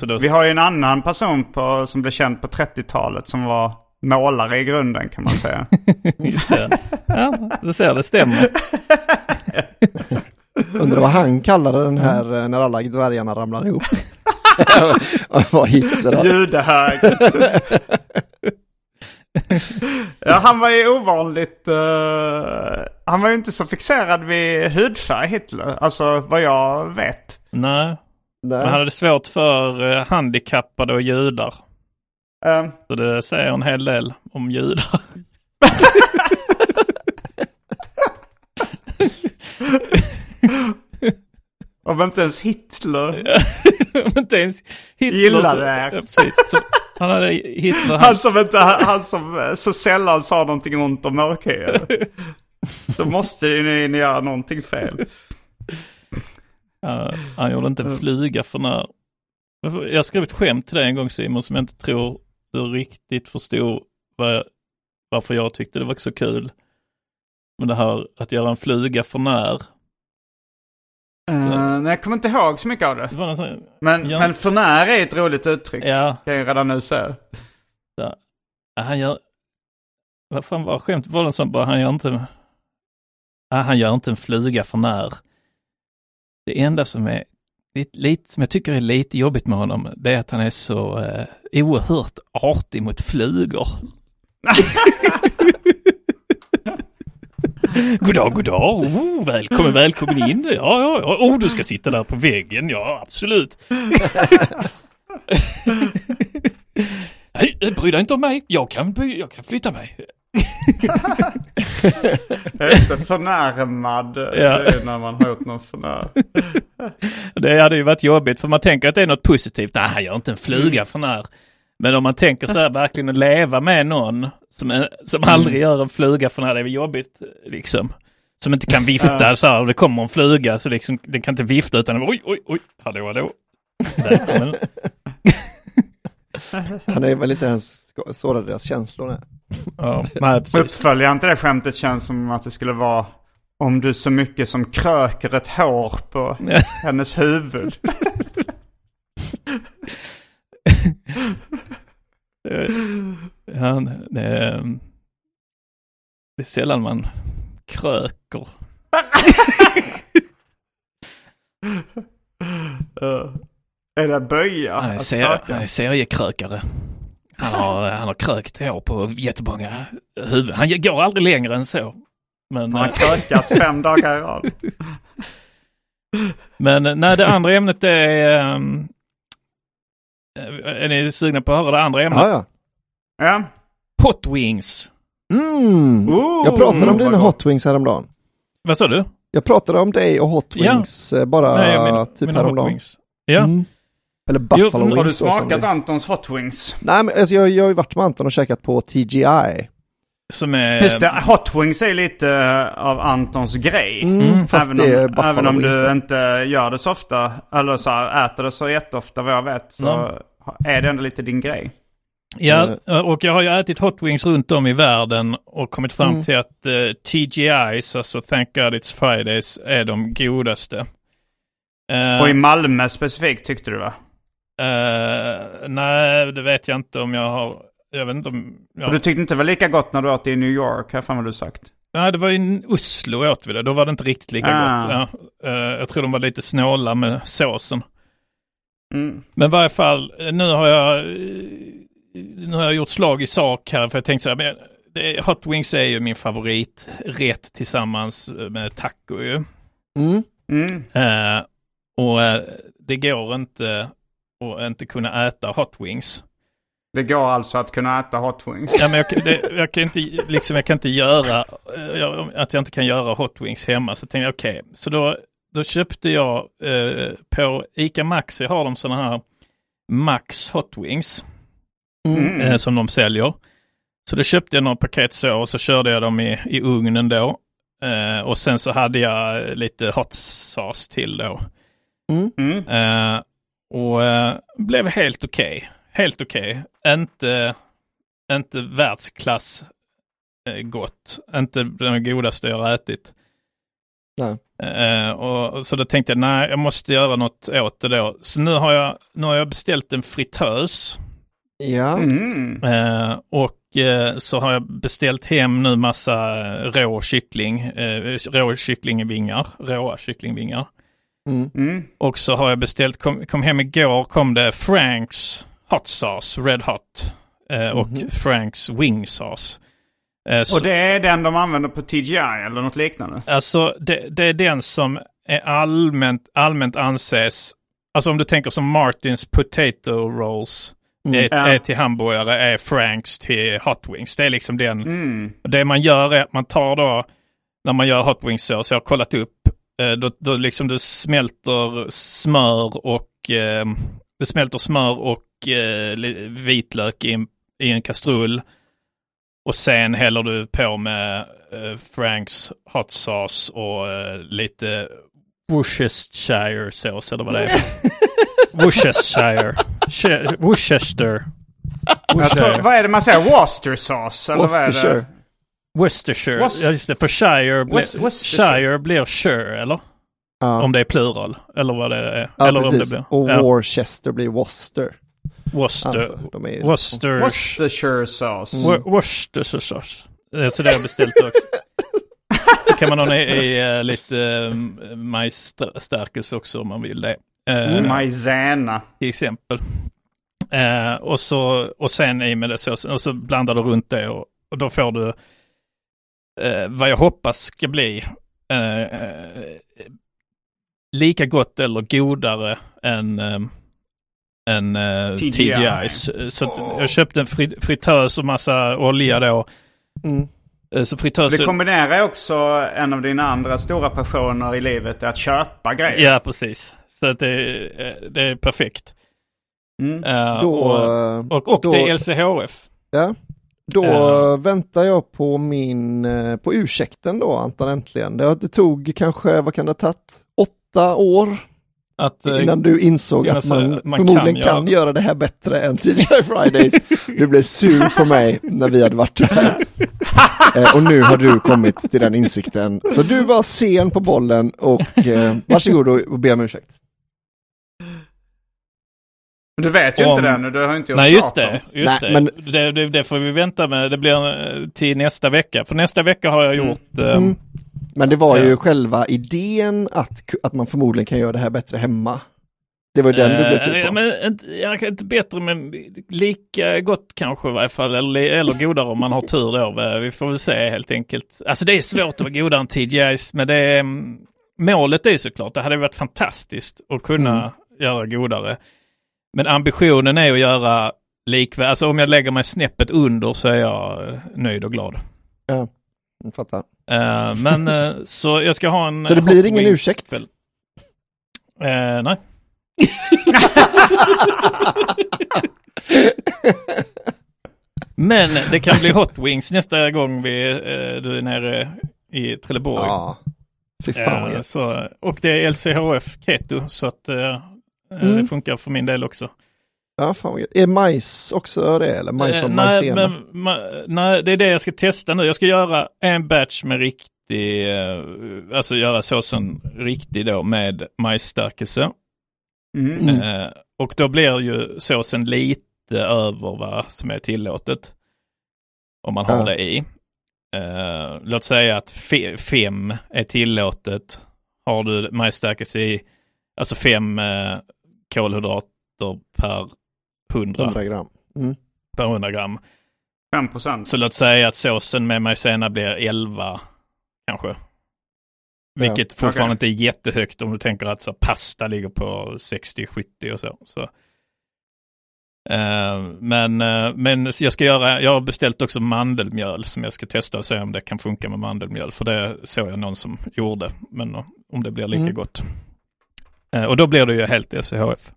Så då- Vi har ju en annan person på, som blev känd på 30-talet som var målare i grunden kan man säga. <laughs> Just det. Ja, du ser, det stämmer. Undrar vad han kallade den här eh, när alla dvärgarna ramlar ihop. <laughs> vad Hitler. Judehög. ja, han var ju ovanligt... eh, han var ju inte så fixerad vid hudfärg, Hitler. Alltså vad jag vet. Nej. Nej. Han hade svårt för eh, handikappade och judar. Eh, Så det säger en hel del om judar. <laughs> <laughs> om inte ens Hitler <laughs> inte ens Hitler. gillade det. Ja, precis. Så han hade Hitler. Han som, inte, han som eh, så sällan sa någonting ont om mörkhyade. Då måste ni, ni göra någonting fel. Ja, han gjorde inte en fluga för när... Jag skrev ett skämt till dig en gång Simon som jag inte tror du riktigt förstod vad jag, varför jag tyckte det var så kul. Men det här att göra en fluga för när. Nej, jag kommer inte ihåg så mycket av det. Det var någon sån, Men, Ja. men för när är ett roligt uttryck. ja, Kan jag redan nu säga. ja, han gör... Vad fan var skämt? Var det som bara han gör inte... Ja, han gör inte en fluga för när. Det enda som är lite, lite, som jag tycker är lite jobbigt med honom, det är att han är så eh, oerhört artig mot flugor. <laughs> <laughs> god dag, god dag. Oh, välkommen, välkommen in. Ja, ja, ja. Oh, du ska sitta där på väggen. Ja, absolut. Nej, bry dig inte om mig. Jag kan, by- jag kan flytta mig. Ja, Just det, förnärmad. Det är när man har gjort någon förnär. Det hade ju varit jobbigt för man tänker att det är något positivt. Nej, han gör inte en fluga för när. Men om man tänker så här verkligen att leva med någon som, som aldrig gör en fluga för när det är jobbigt liksom. Som inte kan vifta så här och det kommer en fluga så liksom den kan inte vifta utan oj, oj, oj, hallå, hallå. Där. <laughs> Han är väl inte ens ska- såra deras känslor. Nej. Ja, nej. Uppföljaren till det skämtet känns som att det skulle vara om du så mycket som kröker ett hår på hennes huvud. <laughs> Eh, Ja, det, är, det är sällan man kröker. Uh, <laughs> är det böja? Han är, ser, seriekrökare. Han har, han har krökt hår på jättemånga huvuden. Han går aldrig längre än så. Men, Han har eh, krökat fem dagar i rad. <laughs> men eh, nej, det andra ämnet är... ehm, är ni sugna på att höra det andra ämnet? Ja, ja. Ja. Hot Wings. Mm. Ooh, Jag pratade om vad dina. Hot Wings häromdagen. Vad sa du? Jag pratade om dig och Hot Ja. Wings eh, bara Nej, jag menar- typ häromdagen. Wings. Ja. Mm. Eller Buffalo Jo, Wings. Har du då, smakat det- Antons Hot Wings? Nej, men alltså, jag, jag har ju varit med Anton och käkat på TGI. Som är... Just det, Hot Wings är lite eh, av Antons grej. Mm, fast även det om, även om du då. inte gör det så ofta, eller så här, äter det så jätteofta vad jag vet, så Ja. Är det ändå lite din grej. Ja, och jag har ju ätit Hot Wings runt om i världen och kommit fram Mm. till att uh, TGIs, alltså Thank God It's Fridays, är de godaste. Eh, Och i Malmö specifikt tyckte du va? eh, nej, det vet jag inte om jag har... Jag vet inte om... Jag, Och du tyckte inte det var lika gott när du åt det i New York, här fan vad du sagt. nej, det var i Oslo åt vi det. Då var det inte riktigt lika Ah. gott. Ja, eh, jag tror de var lite snåla med såsen. Mm. Men i varje fall, nu har jag, nu har jag gjort slag i sak här för jag tänkte så här, men det, Hot Wings är ju min favoriträtt tillsammans med taco ju. Mm. Mm. Eh, och eh, det går inte att inte kunna äta Hot Wings. Det går alltså att kunna äta Hot Wings. Ja, men jag, kan- det, jag, kan inte, liksom, jag kan inte göra, eh, jag, att jag inte kan göra Hot Wings hemma. Så tänkte jag okej, så då, då köpte jag eh, på ICA Maxi har de sådana här Max Hot Wings Mm. eh, som de säljer. Så då köpte jag några paket så och så körde jag dem i, i ugnen då. Eh, och sen så hade jag lite hot sauce till då. Mm. Eh, och eh, blev helt okej. Helt okej. Inte, inte världsklass eh, gott. Inte den godaste jag har ätit. Nej. Eh, och, så då tänkte jag, nej, jag måste göra något åt det då. Så nu har jag, nu har jag beställt en fritös. Ja. Mm. Eh, och eh, så har jag beställt hem nu massa rå kyckling, rå kycklingvingar, råa kycklingvingar. Mm. Mm. Och så har jag beställt, kom, kom hem igår kom det Franks hot sauce, red hot. Och Mhm. Franks wing sauce. Eh, så- Och det är den de använder på TGI eller något liknande? Alltså det, det är den som är allmänt, allmänt anses, alltså om du tänker som Martins potato rolls Mm. är, Ja. är till hamburgare, är Franks till hot wings. Det är liksom den. Mm. Det man gör är att man tar då, när man gör hot wings så, jag har kollat upp, eh, då, då liksom du smälter smör och eh, du smälter smör och eh, vitlök i en, i en kastrull. Och sen häller du på med eh, Franks hot sauce och eh, lite Worcestershire sås eller vad det är. <laughs> Worcestershire. Sh- Worcester. Tror, vad är det man säger? Worcester sauce? Eller vad är Worcestershire. det? Worcestershire. Worc- Ja, just det. För Shire, Worcestershire. Shire blir Shire, eller? Ja. Om det är plural. Eller vad det är. Ja, eller om det precis. blir. Och ja. Worcester blir Worcester. Worcester. Alltså, är ju- Worcester. Worcestershire sauce. Wor- Worcestershire sauce. Så det har jag beställt också. Det kan man ha i, i eh, lite um, majsstärkelse också om man vill det. Eh, Mm. Maizena. Till exempel. Eh, och, så, och sen i med det såsen och så blandar du runt det och, och då får du eh, vad jag hoppas ska bli lika gott eller godare än eh, än eh, TGI. TGIs. Så att jag köpte en fri, fritös och massa olja då. Mm. Eh, Så fritös... Det kombinerar också en av dina andra stora passioner i livet, att köpa grejer. Ja, precis. Så att det, är- det är perfekt. Mm. Eh, Då, och, och, och då- det är LCHF. Ja. Då Eh. väntar jag på min, eh, på ursäkten då Anton äntligen. Det, det tog kanske, vad kan det ha tagit? Åtta år Att, eh, innan du insåg att så- man, man förmodligen kan kan, göra- det här bättre än TGI Fridays. Du blev sur på mig när vi hade varit där. <laughs> Eh, och nu har du kommit till den insikten. Så du var sen på bollen och eh, varsågod och, och be om ursäkt. Men Du vet ju Om- inte det nu, du har inte gjort Nej, just det. Just Nej, det. men- Det, det. Det får vi vänta med. Det blir eh, till nästa vecka. För nästa vecka har jag Mm. gjort... eh, Mm. Men det var ju Ja. själva idén att, att man förmodligen kan göra det här bättre hemma. Det var ju den du blev sur Eh, på. men inte, inte bättre men lika gott kanske i varje fall. Eller, eller godare om man har tur då. Vi får väl se helt enkelt. Alltså det är svårt att vara godare än TGIs. Men det är, mm, målet är ju såklart, det hade varit fantastiskt att kunna Mm. göra godare. Men ambitionen är att göra likvärdigt. Alltså om jag lägger mig snäppet under så är jag eh, nöjd och glad. Ja, jag fattar. Eh, men eh, så jag ska ha en... Så det blir ingen ursäkt? Eh, nej. <laughs> Men det kan bli hot wings nästa gång vi, du är nere i Trelleborg. Ja, fy fan gött. så, och det är LCHF Keto så att Mm. det funkar för min del också. Ja, fan. Är majs också det eller? Majs och Eh, nej, majsena? men, ma, nej, det är det jag ska testa nu. Jag ska göra en batch med riktig, eh, alltså göra såsen riktig då med majsstärkelse. Mm. Eh, och då blir ju såsen lite över vad som är tillåtet. Om man har Ja. det i. Eh, låt säga att fe- fem är tillåtet. Har du majsstärkelse i, alltså fem eh, kolhydrater per 100, 100 gram. Mm. per 100 gram. 5 procent. Så låt säga att såsen med majsena blir 11 kanske. Vilket Ja, fortfarande okej. inte är jättehögt om du tänker att så pasta ligger på 60-70 och så. så. Eh, men, eh, men jag ska göra, jag har beställt också mandelmjöl som jag ska testa och se om det kan funka med mandelmjöl. För det såg jag någon som gjorde, men om det blir lika Mm. gott. Eh, och då blir det ju helt SCHF.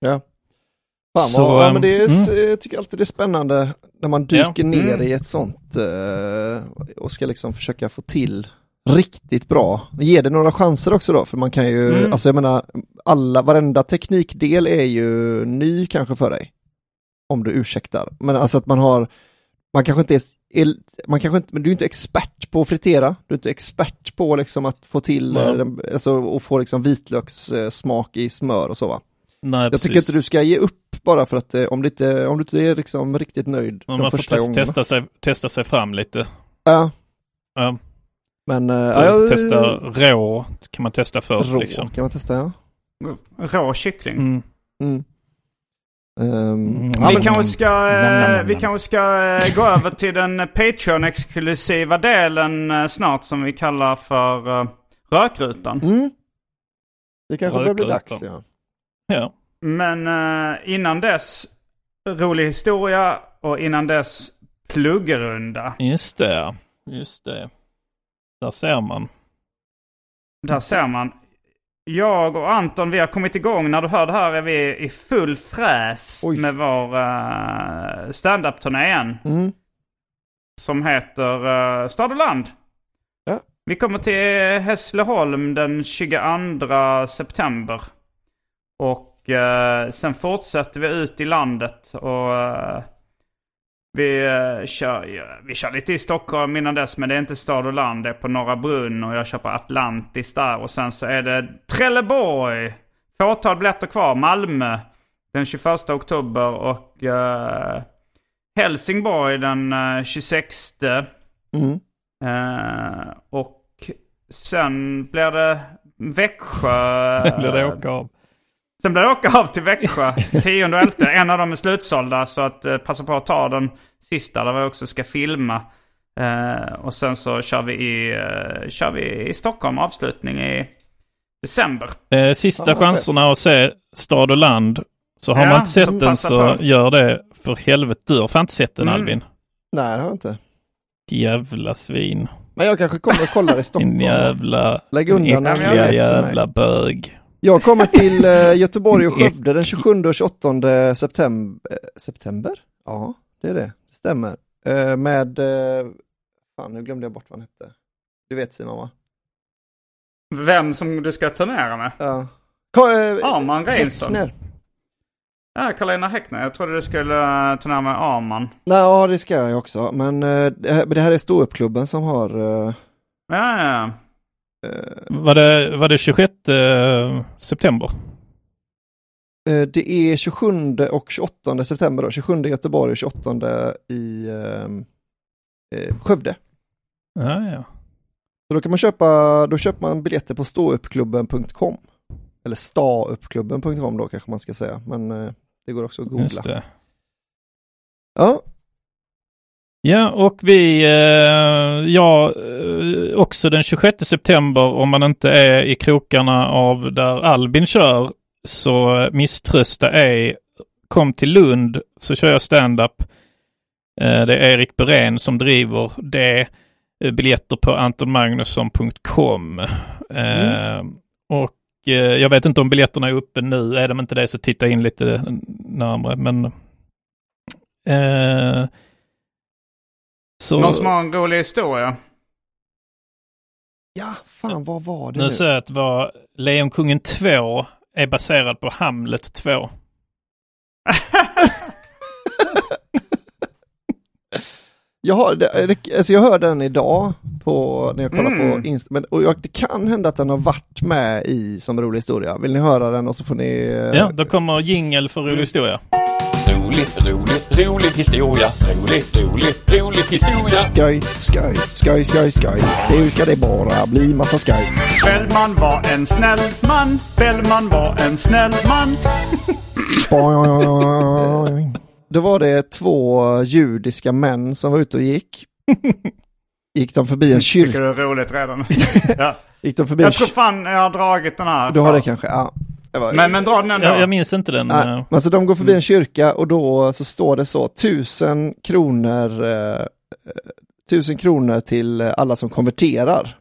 Ja. Fan Så, vad, ja, men det är, mm. jag tycker alltid det är spännande när man dyker Ja. ner Mm. i ett sånt eh, och ska liksom försöka få till riktigt bra. Ge det några chanser också då, för man kan ju, Mm. alltså jag menar, alla, varenda teknikdel är ju ny kanske för dig. Om du ursäktar. Men alltså att man har, man kanske inte är, är man kanske inte, men du är inte expert på att fritera, du är inte expert på liksom att få till, den- alltså och få liksom vitlökssmak i smör och så va. Nej, Jag tycker inte du ska ge upp bara för att eh, om, det inte, om du inte är liksom riktigt nöjd Men de man får första gångerna. testa sig, testa sig fram lite. Ja, Ja. men... eh, ja, jag- Testa rå kan man testa först Rå liksom. kan man testa, ja. Rå kyckling. Mm. Mm. Ehm, Mm. ja, Vi kanske ska, Nam, nam, eh, nam, vi nam. kanske ska eh, gå över till den Patreon-exklusiva delen eh, snart som vi kallar för eh, Rökrutan. Mm. Det kanske börjar bli dags, ja. Ja. Men eh, innan dess rolig historia och innan dess pluggrunda. Just det. Just det. Där ser man. Där ser man. Jag och Anton, vi har kommit igång. När du hör det här är vi i full fräs Oj. med vår uh, stand-up-turné igen. Mm. Som heter uh, Stad och land. Ja. Vi kommer till Hässleholm den 22 september. Och eh, sen fortsätter vi ut i landet och eh, vi, eh, kör, vi kör lite i Stockholm innan dess men det är inte stad och land. Det är på Norra Brunn och jag kör på Atlantis där. Och sen så är det Trelleborg. Fåtal biljetter kvar. Malmö den 21 oktober och eh, Helsingborg den eh, 26. Mm. Eh, och sen blir det Växjö. Sen blir det åka av. Sen blir det åka av till Växjö 10 och 11. En av dem är slutsålda så att eh, passa på att ta den sista där vi också ska filma. Eh, och sen så kör vi, i, eh, kör vi i Stockholm avslutning i december. Eh, sista chanserna att se stad och land. Så har Ja, man inte sett så den så på. gör det för helvete. Du har fan inte sett den Mm. Albin. Nej, det har jag inte. Jävla svin. Men jag kanske kommer och kollar i <laughs> Din Stockholm. jävla Lägg undan en äckliga jävla bög. Jag kommer till eh, <laughs> Göteborg och Skövde den 27 och 28 september. September? Ja, det är det. Det stämmer. Eh, med, eh, fan nu glömde jag bort vad han hette. Du vet Simon va? Vem som du ska turnera med? Ja. Eh, Arman. Häckner. Ja, Karolina Häckner. Jag trodde du skulle turnera med Arman. Nej, ja det ska jag också. Men eh, det här, är ståuppklubben som har eh, Ja, ja, eh, Var det, var det 26 eh, september? eh, det är 27 och 28 september då. 27 i Göteborg och 28 i eh, eh, Skövde. Ja, ja. Så då kan man köpa, då köper man biljetter på ståuppklubben.com. Eller stauppklubben.com då kanske man ska säga, men eh, det går också att googla. Ja, Ja, och vi, eh, ja, eh, också den 26 september om man inte är i krokarna av där Albin kör, så misströsta ej. Kom till Lund så kör jag stand-up. Eh, det är Erik Berén som driver det. Eh, biljetter på antonmagnusson.com. Eh, och eh, jag vet inte om biljetterna är uppe nu. Är de inte det så titta in lite närmare. Men så, Någon som har en rolig historia? ja, fan vad var det nu nu? ser jag att var Lejonkungen 2 är baserad på Hamlet 2. <laughs> Jag, har, det, alltså jag hörde den idag på, när jag kollar Mm. på Insta, men, och jag, det kan hända att den har varit med i som rolig historia. Vill ni höra den och så får ni... eh, Ja, då kommer jingel för rolig historia. Rolig, rolig, rolig historia. Rolig, rolig, rolig historia. Skoj, skoj, skoj, skoj, skoj. Nu ska det bara bli massa skoj. Bellman var en snäll man. Bellman var en snäll man. Då var det två judiska män som var ute och gick. Gick de förbi en Tycker kyrka? du är roligt redan? <laughs> ja. Gick de förbi en Jag tror fan jag har dragit den här. Du har det kanske? Ja. Var- Men, men dra den ändå. Jag, jag minns inte den. Nej, eh, alltså de går förbi en kyrka och då så står det så, tusen kronor, eh, tusen kronor till alla som konverterar.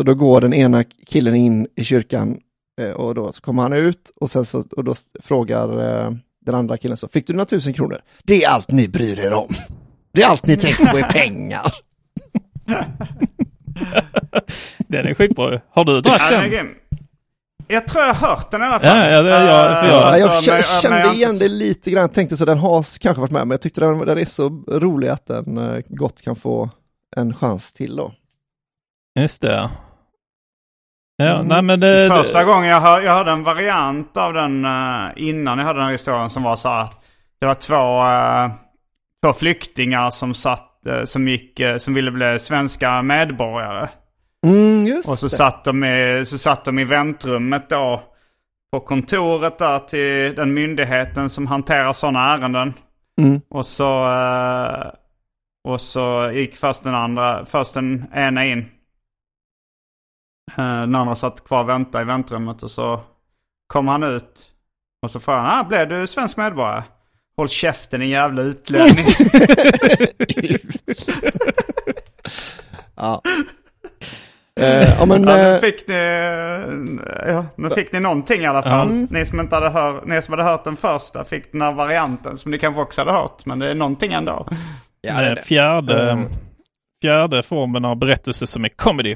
Så då går den ena killen in i kyrkan eh, och då så kommer han ut och sen så, och då frågar eh, den andra killen så, fick du några tusen kronor? Det är allt ni bryr er om. Det är allt ni tänker på är <laughs> pengar. Den är skitbra. Har du dratt den. Jag tror jag har hört den i alla fall. Ja, ja, det- jag- Eh, Ja, jag alltså, men- kände jag- igen det lite grann, tänkte så den har kanske varit med, men jag tyckte den, den är så rolig att den eh, gott kan få en chans till då. Just det. Ja, Mm. nej men det... Första det, gången jag, hör, jag hörde en variant av den eh, innan jag hörde den här historien som var så att Det var två, eh, två flyktingar som satt, som gick, som ville bli svenska medborgare. Mm, Och så det. satt, de i, så satt de i väntrummet då på kontoret där till den myndigheten som hanterar sådana ärenden. Mm. Och så, eh, och så gick först den andra, först den ena in. Eh, Den andra satt kvar och väntade i väntrummet och så kom han ut. Och så frågade han, ah, blev du svensk medborgare? Håll käften din jävla utlänning. <laughs> <laughs> Ja. Eh, ja men, ja, nu eh, fick ni, ja, nu fick ni någonting i alla fall. Mm. Ni, som inte hade hör, ni som hade hört den första fick den här varianten som ni kanske också hade hört. Men det är någonting ändå. ja, det är det fjärde, Mm. fjärde formen av berättelse som är comedy.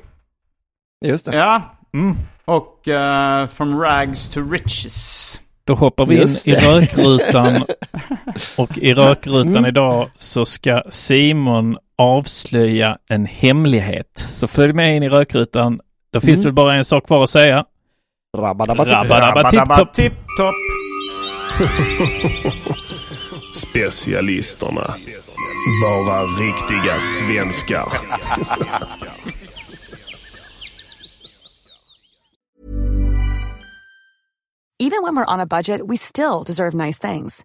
Just det. Ja, Mm. och uh, From Rags to Riches. Då hoppar vi in Just i det. rökrutan <laughs> och i rökrutan Mm. idag så ska Simon avslöja en hemlighet. Så följ med in i rökrutan. Då finns Mm. det bara en sak kvar att säga. Rabba-dabba-tipp. Rabba-dabba tipp-topp. tipp-topp. <laughs> Specialisterna. Bara riktiga svenskar. Even when we're on a budget, we still deserve nice things.